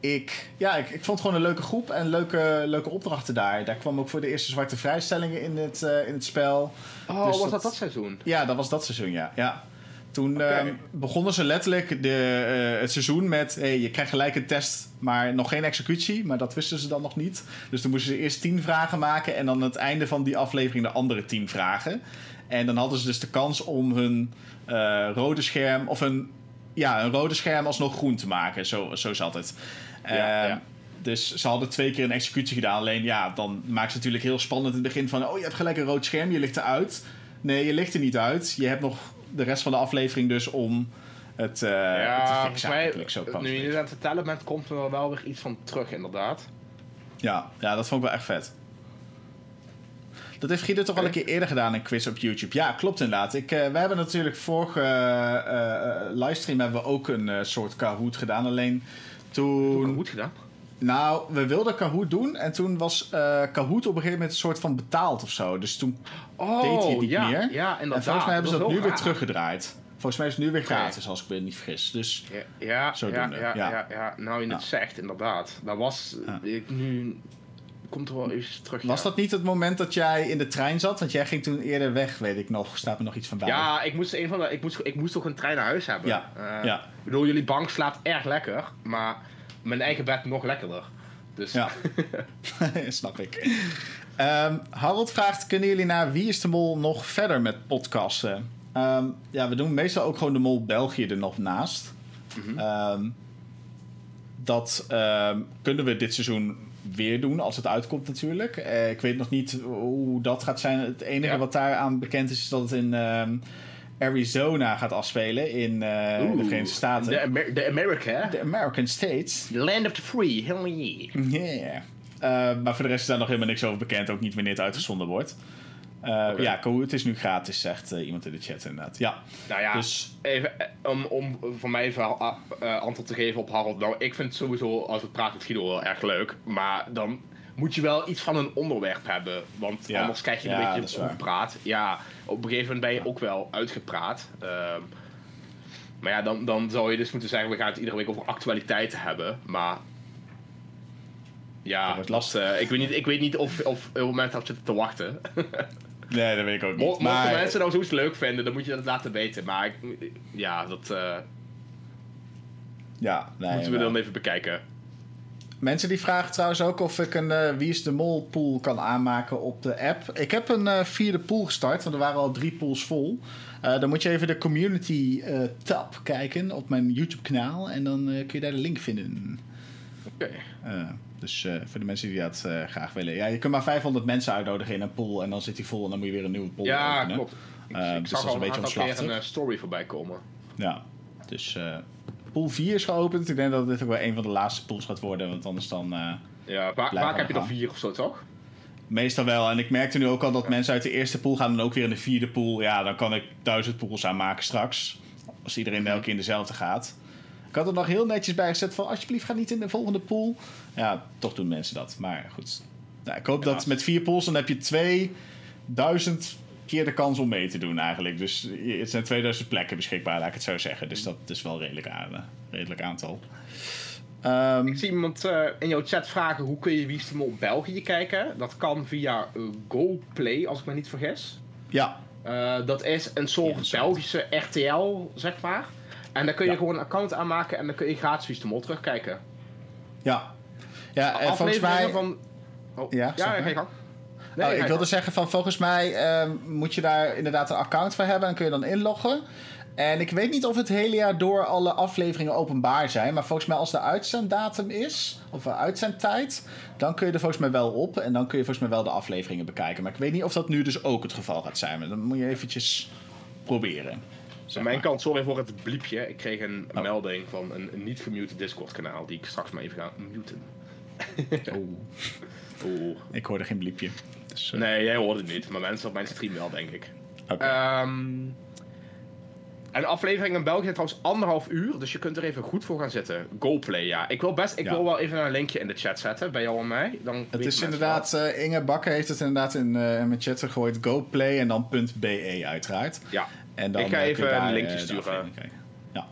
ik, ja, ik, ik vond gewoon een leuke groep en leuke, leuke opdrachten daar. Daar kwam ook voor de eerste zwarte vrijstellingen in het, eh, in het spel. Oh, dus was dat dat- dat seizoen? Ja, dat was dat seizoen, ja. ja. Toen ehm, begonnen ze letterlijk de, eh, het seizoen met... Hey, je krijgt gelijk een test, maar nog geen executie. Maar dat wisten ze dan nog niet. Dus toen moesten ze eerst tien vragen maken... en dan aan het einde van die aflevering de andere tien vragen. En dan hadden ze dus de kans om hun eh, rode scherm... of hun, ja, een rode scherm alsnog groen te maken. Zo, zo zat het. Ja, Ehm, ja. Dus ze hadden twee keer een executie gedaan. Alleen ja, dan maakt het natuurlijk heel spannend in het begin van... oh, je hebt gelijk een rood scherm, je ligt eruit. Nee, je ligt er niet uit. Je hebt nog de rest van de aflevering dus om het, eh het te volgens fixen mij. Zo kwam nu het je het aan het vertellen bent, komt er wel weer iets van terug, inderdaad. ja, ja, dat vond ik wel echt vet. Dat heeft Guido toch al een keer eerder gedaan, een quiz op YouTube. Ja, klopt inderdaad. Ik, eh, we hebben natuurlijk vorige eh, eh, livestream hebben we ook een eh, soort Kahoot gedaan. Alleen toen... Goed gedaan. Nou, we wilden Kahoot doen en toen was eh Kahoot op een gegeven moment een soort van betaald of zo. Dus toen Oh, deed hij het niet ja, meer. Ja, en volgens mij hebben ze dat nu weer teruggedraaid. Volgens mij is het nu weer gratis, als ik me niet vergis. Dus Ja, ja, ja, Zodoende, ja, ja. ja, ja. Nou, je het zegt, inderdaad. Dat was ik nu komt er wel even terug. Was dat niet het moment dat jij in de trein zat? Want jij ging toen eerder weg, weet ik nog. Staat me nog iets van bij. Ja, ik moest, een van de, ik moest, ik moest toch een trein naar huis hebben. Ja. Uh, ja. Ik bedoel, jullie bank slaapt erg lekker, maar mijn eigen bed nog lekkerder. Dus. Ja, snap ik. Um, Harold vraagt: Kunnen jullie naar Wie is de Mol nog verder met podcasten? Um, ja, we doen meestal ook gewoon de Mol België er nog naast. Mm -hmm. um, dat kunnen we dit seizoen weer doen als het uitkomt natuurlijk. Uh, ik weet nog niet hoe dat gaat zijn. Het enige ja. wat daaraan bekend is, is dat het in Arizona gaat afspelen in uh, de Verenigde Staten. De Amer America. De American States. The land of the free. Hell yeah. Yeah. Uh, maar voor de rest is daar nog helemaal niks over bekend. Ook niet wanneer het uitgezonden wordt. Uh, okay. Ja, het is nu gratis, zegt uh, iemand in de chat inderdaad. Ja. Nou ja, dus... even, om, om voor mij even uh, antwoord te geven op Harold. Nou, ik vind sowieso, als we praten met Guido, wel erg leuk. Maar dan moet je wel iets van een onderwerp hebben. Want ja. anders krijg je een ja, beetje praat. Ja, op een gegeven moment ben je ook wel uitgepraat. Um, maar ja, dan, dan zou je dus moeten zeggen, we gaan het iedere week over actualiteiten hebben. Maar ja, dat lastig. Uh, ik, weet niet, ik weet niet of, of heel mensen op zitten te wachten. nee, dat weet ik ook niet. Mochten maar... mensen nou zoiets leuk vinden, dan moet je dat laten weten. Maar ik, ja, dat uh, ja, nee, moeten we maar... dan even bekijken. Mensen die vragen trouwens ook of ik een uh, Wie is de Mol pool kan aanmaken op de app. Ik heb een uh, vierde pool gestart, want er waren al drie pools vol. Uh, dan moet je even de community tab kijken op mijn YouTube kanaal en dan kun je daar de link vinden. Oké. Okay. dus voor de mensen die dat graag willen. Ja, je kunt maar 500 mensen uitnodigen in een pool en dan zit die vol en dan moet je weer een nieuwe pool ja, openen. klopt. Ik, ik dus zag al een beetje omslachtig. een story voorbij komen. Ja, dus pool 4 is geopend. Ik denk dat dit ook wel een van de laatste pools gaat worden, want anders dan. Uh, ja, vaak, vaak heb je er vier of zo, toch? Meestal wel. En ik merkte nu ook al dat mensen uit de eerste pool gaan dan ook weer in de vierde pool. Ja, dan kan ik duizend pools aanmaken straks. Als iedereen elke keer in dezelfde gaat. Ik had er nog heel netjes bij gezet van alsjeblieft ga niet in de volgende pool. Ja, toch doen mensen dat. Maar goed. Nou, ik hoop ja, dat met vier pools dan heb je 2000 keer de kans om mee te doen eigenlijk. Dus het zijn 2000 plekken beschikbaar, laat ik het zo zeggen. Dus dat is wel redelijk, aan, redelijk aantal. Um, ik zie iemand uh, in jouw chat vragen hoe kun je Wie is de Mol België kijken. Dat kan via uh, GoPlay, als ik me niet vergis. Ja. Uh, dat is een soort ja, Belgische RTL, zeg maar. En daar kun je ja. gewoon een account aanmaken en dan kun je gratis Wie is de Mol terugkijken. Ja. Ja, en volgens mij... Van... Oh. Ja, ja, ga je gang. Nee, oh, ik wilde zeggen van volgens mij uh, moet je daar inderdaad een account voor hebben en kun je dan inloggen. En ik weet niet of het hele jaar door alle afleveringen openbaar zijn. Maar volgens mij als de uitzenddatum is, of de uitzendtijd, dan kun je er volgens mij wel op. En dan kun je volgens mij wel de afleveringen bekijken. Maar ik weet niet of dat nu dus ook het geval gaat zijn. Maar dan moet je eventjes proberen. Aan mijn kant, sorry voor het bliepje. Ik kreeg een oh. melding van een, een niet gemute Discord kanaal die ik straks maar even ga muten. Oeh. Ik hoorde geen bliepje. Dus, uh... Nee, jij hoorde het niet, maar mensen op mijn stream wel, denk ik. Okay. Um, en de aflevering in België trouwens anderhalf uur, dus je kunt er even goed voor gaan zitten. GoPlay, ja. Ik wil best, ik ja. wil wel even een linkje in de chat zetten bij jou en mij. Dan het is inderdaad, uh, Inge Bakker heeft het inderdaad in, uh, in mijn chat gegooid. GoPlay en dan .be uiteraard. Ja, en dan, ik ga even daar, een linkje sturen. Ja.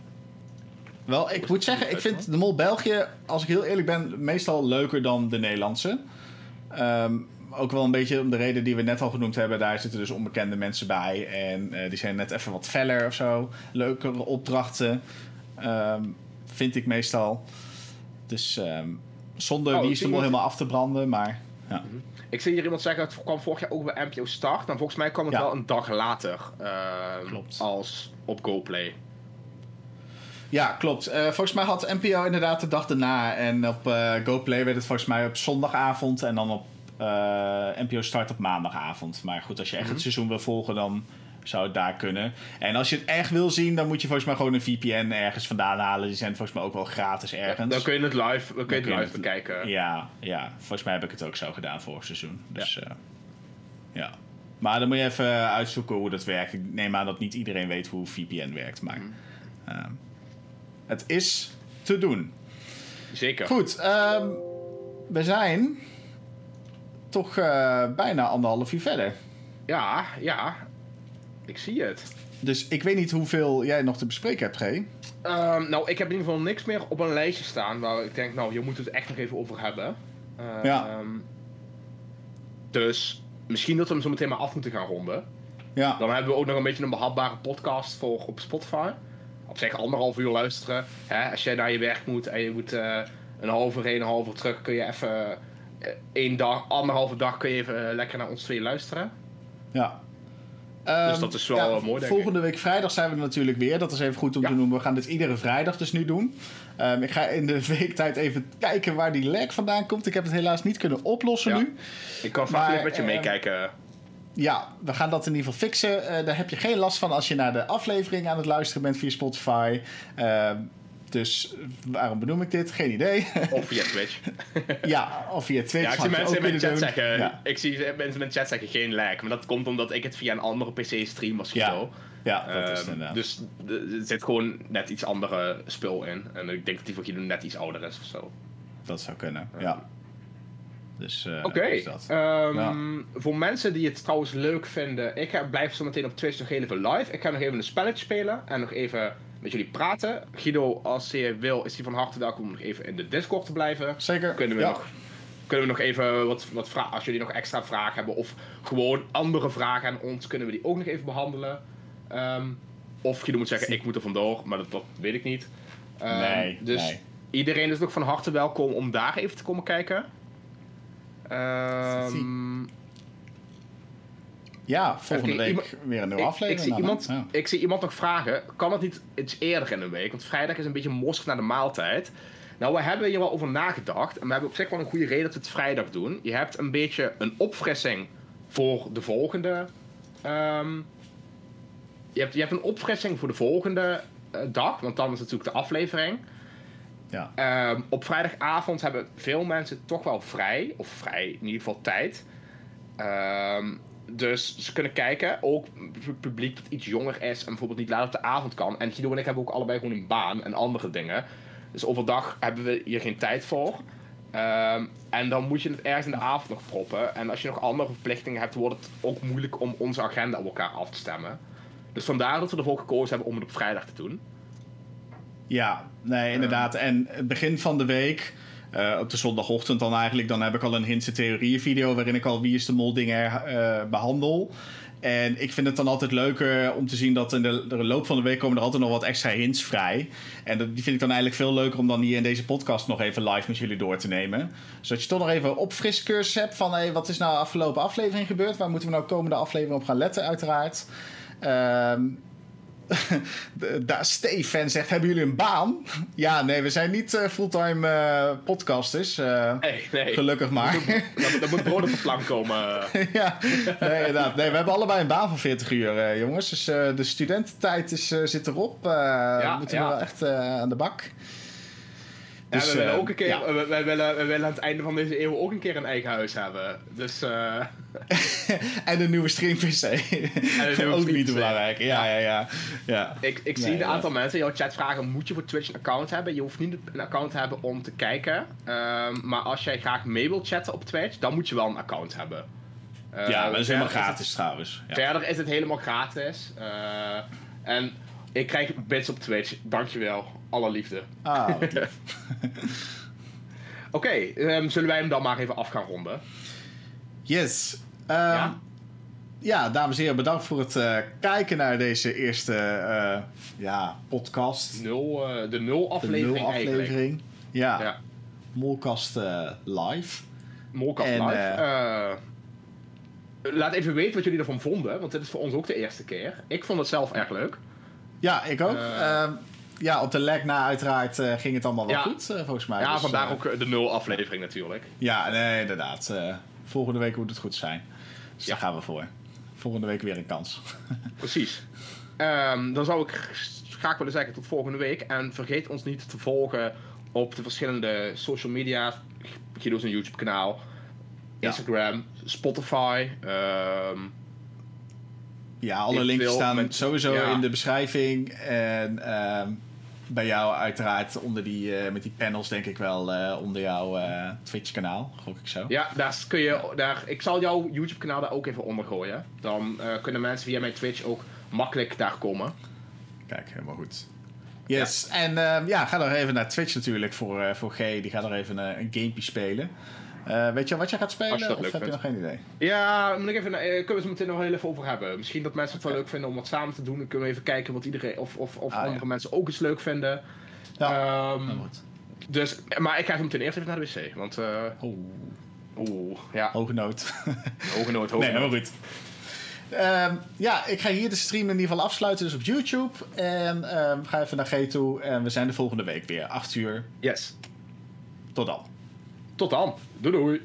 Wel, ik moet zeggen, ik vind de Mol België, als ik heel eerlijk ben, meestal leuker dan de Nederlandse. Um, ook wel een beetje om de reden die we net al genoemd hebben. Daar zitten dus onbekende mensen bij. En uh, die zijn net even wat feller of zo. Leukere opdrachten. Um, vind ik meestal. Dus um, zonder oh, wie is helemaal af te branden. Maar ja. -hmm. Ik zie hier iemand zeggen, het kwam vorig jaar ook bij NPO Start. Dan volgens mij kwam het ja. wel een dag later. Uh, klopt. Als op GoPlay. Ja, klopt. Uh, volgens mij had NPO inderdaad de dag daarna. En op uh, GoPlay werd het volgens mij op zondagavond. En dan op NPO start op maandagavond. Maar goed, als je echt mm -hmm. het seizoen wil volgen, dan zou het daar kunnen. En als je het echt wil zien, dan moet je volgens mij gewoon een VPN ergens vandaan halen. Die zijn volgens mij ook wel gratis ergens. dan kun je het live, dan kun je het live bekijken. Ja, ja, volgens mij heb ik het ook zo gedaan vorig seizoen. Dus ja. Uh, ja. Maar dan moet je even uitzoeken hoe dat werkt. Ik neem aan dat niet iedereen weet hoe VPN werkt. Maar mm. uh, het is te doen. Zeker. Goed, um, we zijn toch uh, bijna anderhalf uur verder. Ja, ja. Ik zie het. Dus ik weet niet hoeveel jij nog te bespreken hebt, G. Um, nou, ik heb in ieder geval niks meer op een lijstje staan waar ik denk, nou, je moet het echt nog even over hebben. Uh, ja. Um, dus misschien dat we hem zo meteen maar af moeten gaan ronden. Ja. Dan hebben we ook nog een beetje een behapbare podcast voor op Spotify. Op zich anderhalf uur luisteren. Hè? Als jij naar je werk moet en je moet uh, een halve uur, een half uur terug, kun je even één dag, anderhalve dag kun je even uh, lekker naar ons twee luisteren. Ja. dus um, dat is wel ja, mooi, denk Volgende week vrijdag zijn we er natuurlijk weer. Dat is even goed om ja. te noemen. We gaan dit iedere vrijdag dus nu doen. Um, ik ga in de weektijd even kijken waar die lag vandaan komt. Ik heb het helaas niet kunnen oplossen ja. nu. Ik kan vaak met je meekijken ja, we gaan dat in ieder geval fixen. Uh, daar heb je geen last van als je naar de aflevering aan het luisteren bent via Spotify. Uh, dus waarom benoem ik dit? Geen idee. Of via Twitch. ja, of via Twitch. Ja, ik zie mensen in mijn chat zeggen. Ja. Ik zie mensen in mijn chat zeggen geen lag. Maar dat komt omdat ik het via een andere PC stream als ja. zo. Ja, dat is Ehm, inderdaad. Dus er zit gewoon net iets andere spul in. En ik denk dat die voor Guido net iets ouder is of zo. Dat zou kunnen, ja. Dus, uh, Oké. Okay. Um, ja. Voor mensen die het trouwens leuk vinden, ik ga, blijf zo meteen op Twitch nog even live. Ik ga nog even een spelletje spelen en nog even met jullie praten. Guido, als je wil, is hij van harte welkom om nog even in de Discord te blijven. Zeker. Kunnen we, ja. nog, kunnen we nog even wat, wat vragen, als jullie nog extra vragen hebben of gewoon andere vragen aan ons, kunnen we die ook nog even behandelen. Um, of Guido moet zeggen, ik moet er vandoor, maar dat, dat weet ik niet. Um, nee, dus nee. iedereen is nog van harte welkom om daar even te komen kijken. Um, ja, volgende okay, week weer een nieuwe aflevering. Ik zie, iemand, ja. ik zie iemand nog vragen: kan het niet iets eerder in de week? Want vrijdag is een beetje mossig naar de maaltijd. Nou, we hebben hier wel over nagedacht. En we hebben op zich wel een goede reden dat we het vrijdag doen. Je hebt een beetje een opfrissing voor de volgende. Um, je, hebt, je hebt een opfrissing voor de volgende uh, dag, want dan is natuurlijk de aflevering. Ja. Um, op vrijdagavond hebben veel mensen toch wel vrij, of vrij in ieder geval tijd. Um, dus ze kunnen kijken, ook het publiek dat iets jonger is en bijvoorbeeld niet laat op de avond kan. En Guido en ik hebben ook allebei gewoon een baan en andere dingen. Dus overdag hebben we hier geen tijd voor. Um, en dan moet je het ergens in de avond nog proppen. En als je nog andere verplichtingen hebt, wordt het ook moeilijk om onze agenda op elkaar af te stemmen. Dus vandaar dat we ervoor gekozen hebben om het op vrijdag te doen. Ja, nee, inderdaad. En het begin van de week, uh, op de zondagochtend dan eigenlijk, dan heb ik al een Hintse theorieën video waarin ik al Wie is de Mol dingen uh, behandel. En ik vind het dan altijd leuker om te zien dat in de, de, loop van de week komen er altijd nog wat extra hints vrij. En dat, die vind ik dan eigenlijk veel leuker om dan hier in deze podcast nog even live met jullie door te nemen. Zodat je toch nog even een opfriscursus hebt van hey, wat is nou de afgelopen aflevering gebeurd? Waar moeten we nou komende aflevering op gaan letten uiteraard. Um, Daar Stefan zegt: Hebben jullie een baan? Ja, nee, we zijn niet uh, fulltime uh, podcasters. Uh, nee, nee. Gelukkig maar. Er moet brood op de plank komen. ja, nee, inderdaad. Nee, we hebben allebei een baan van 40 uur, jongens. Dus de studententijd is, zit erop. ja, we moeten ja. wel echt aan de bak. Dus, ja, we willen ook een keer. Ja. We, we, willen, we willen aan het einde van deze eeuw ook een keer een eigen huis hebben. Dus. Uh... en een nieuwe stream PC. ook niet te belangrijk. Ja, ja, ja. ja. Ik, ik zie een aantal mensen in jouw chat vragen: moet je voor Twitch een account hebben? Je hoeft niet een account te hebben om te kijken. Um, maar als jij graag mee wilt chatten op Twitch, dan moet je wel een account hebben. Uh, ja, maar dat is helemaal gratis het, trouwens. Ja. Verder is het helemaal gratis. Uh, en ik krijg bits op Twitch. Dankjewel. Alle liefde. Ah, Oké, okay, um, zullen wij hem dan maar even af gaan ronden? Yes. Um, ja? ja, dames en heren, bedankt voor het uh, kijken naar deze eerste uh, ja, podcast. Nul, uh, de nul aflevering. De nul aflevering. Ja. ja. Molkast live. Molkast en, live. laat even weten wat jullie ervan vonden, want dit is voor ons ook de eerste keer. Ik vond het zelf erg leuk. Ja, ik ook. Uh, ja, op de leg na uiteraard uh, ging het allemaal wel ja. goed, uh, volgens mij. Ja, dus, vandaar ook de nul aflevering natuurlijk. Ja, nee, inderdaad. volgende week moet het goed zijn. Dus ja. daar gaan we voor. Volgende week weer een kans. Precies. Um, dan zou ik graag willen zeggen tot volgende week. En vergeet ons niet te volgen op de verschillende social media. Guido's een YouTube kanaal. Instagram, ja. Spotify. Um, ja, alle links staan met, sowieso ja. in de beschrijving. En uh, bij jou uiteraard onder die, uh, met die panels denk ik wel uh, onder jouw uh, Twitch kanaal, gok ik zo. Ja, daar kun je, daar, ik zal jouw YouTube kanaal daar ook even onder gooien. Dan kunnen mensen via mijn Twitch ook makkelijk daar komen. Kijk, helemaal goed. Yes, ja. en ja, ga nog even naar Twitch natuurlijk voor, voor G. Die gaat nog even een gamepje spelen. Uh, weet je wat je gaat spelen? Je of heb je nog geen idee? Ja, moet ik even, uh, kunnen we het meteen nog heel even over hebben. Misschien dat mensen het wel leuk vinden om wat samen te doen. Dan kunnen we even kijken wat iedereen, of, of, of ah, andere mensen ook eens leuk vinden. Ja, um, dus, maar ik ga even meteen eerst even naar de wc. Want. Uh. Oeh, ja. Hoge nood. hoge nood, hoge Nee, maar goed. Um, ja, ik ga hier de stream in ieder geval afsluiten, dus op YouTube. En um, ga even naar G toe. En we zijn de volgende week weer, 8 uur. Yes. Tot dan. Tot dan. Doei doei.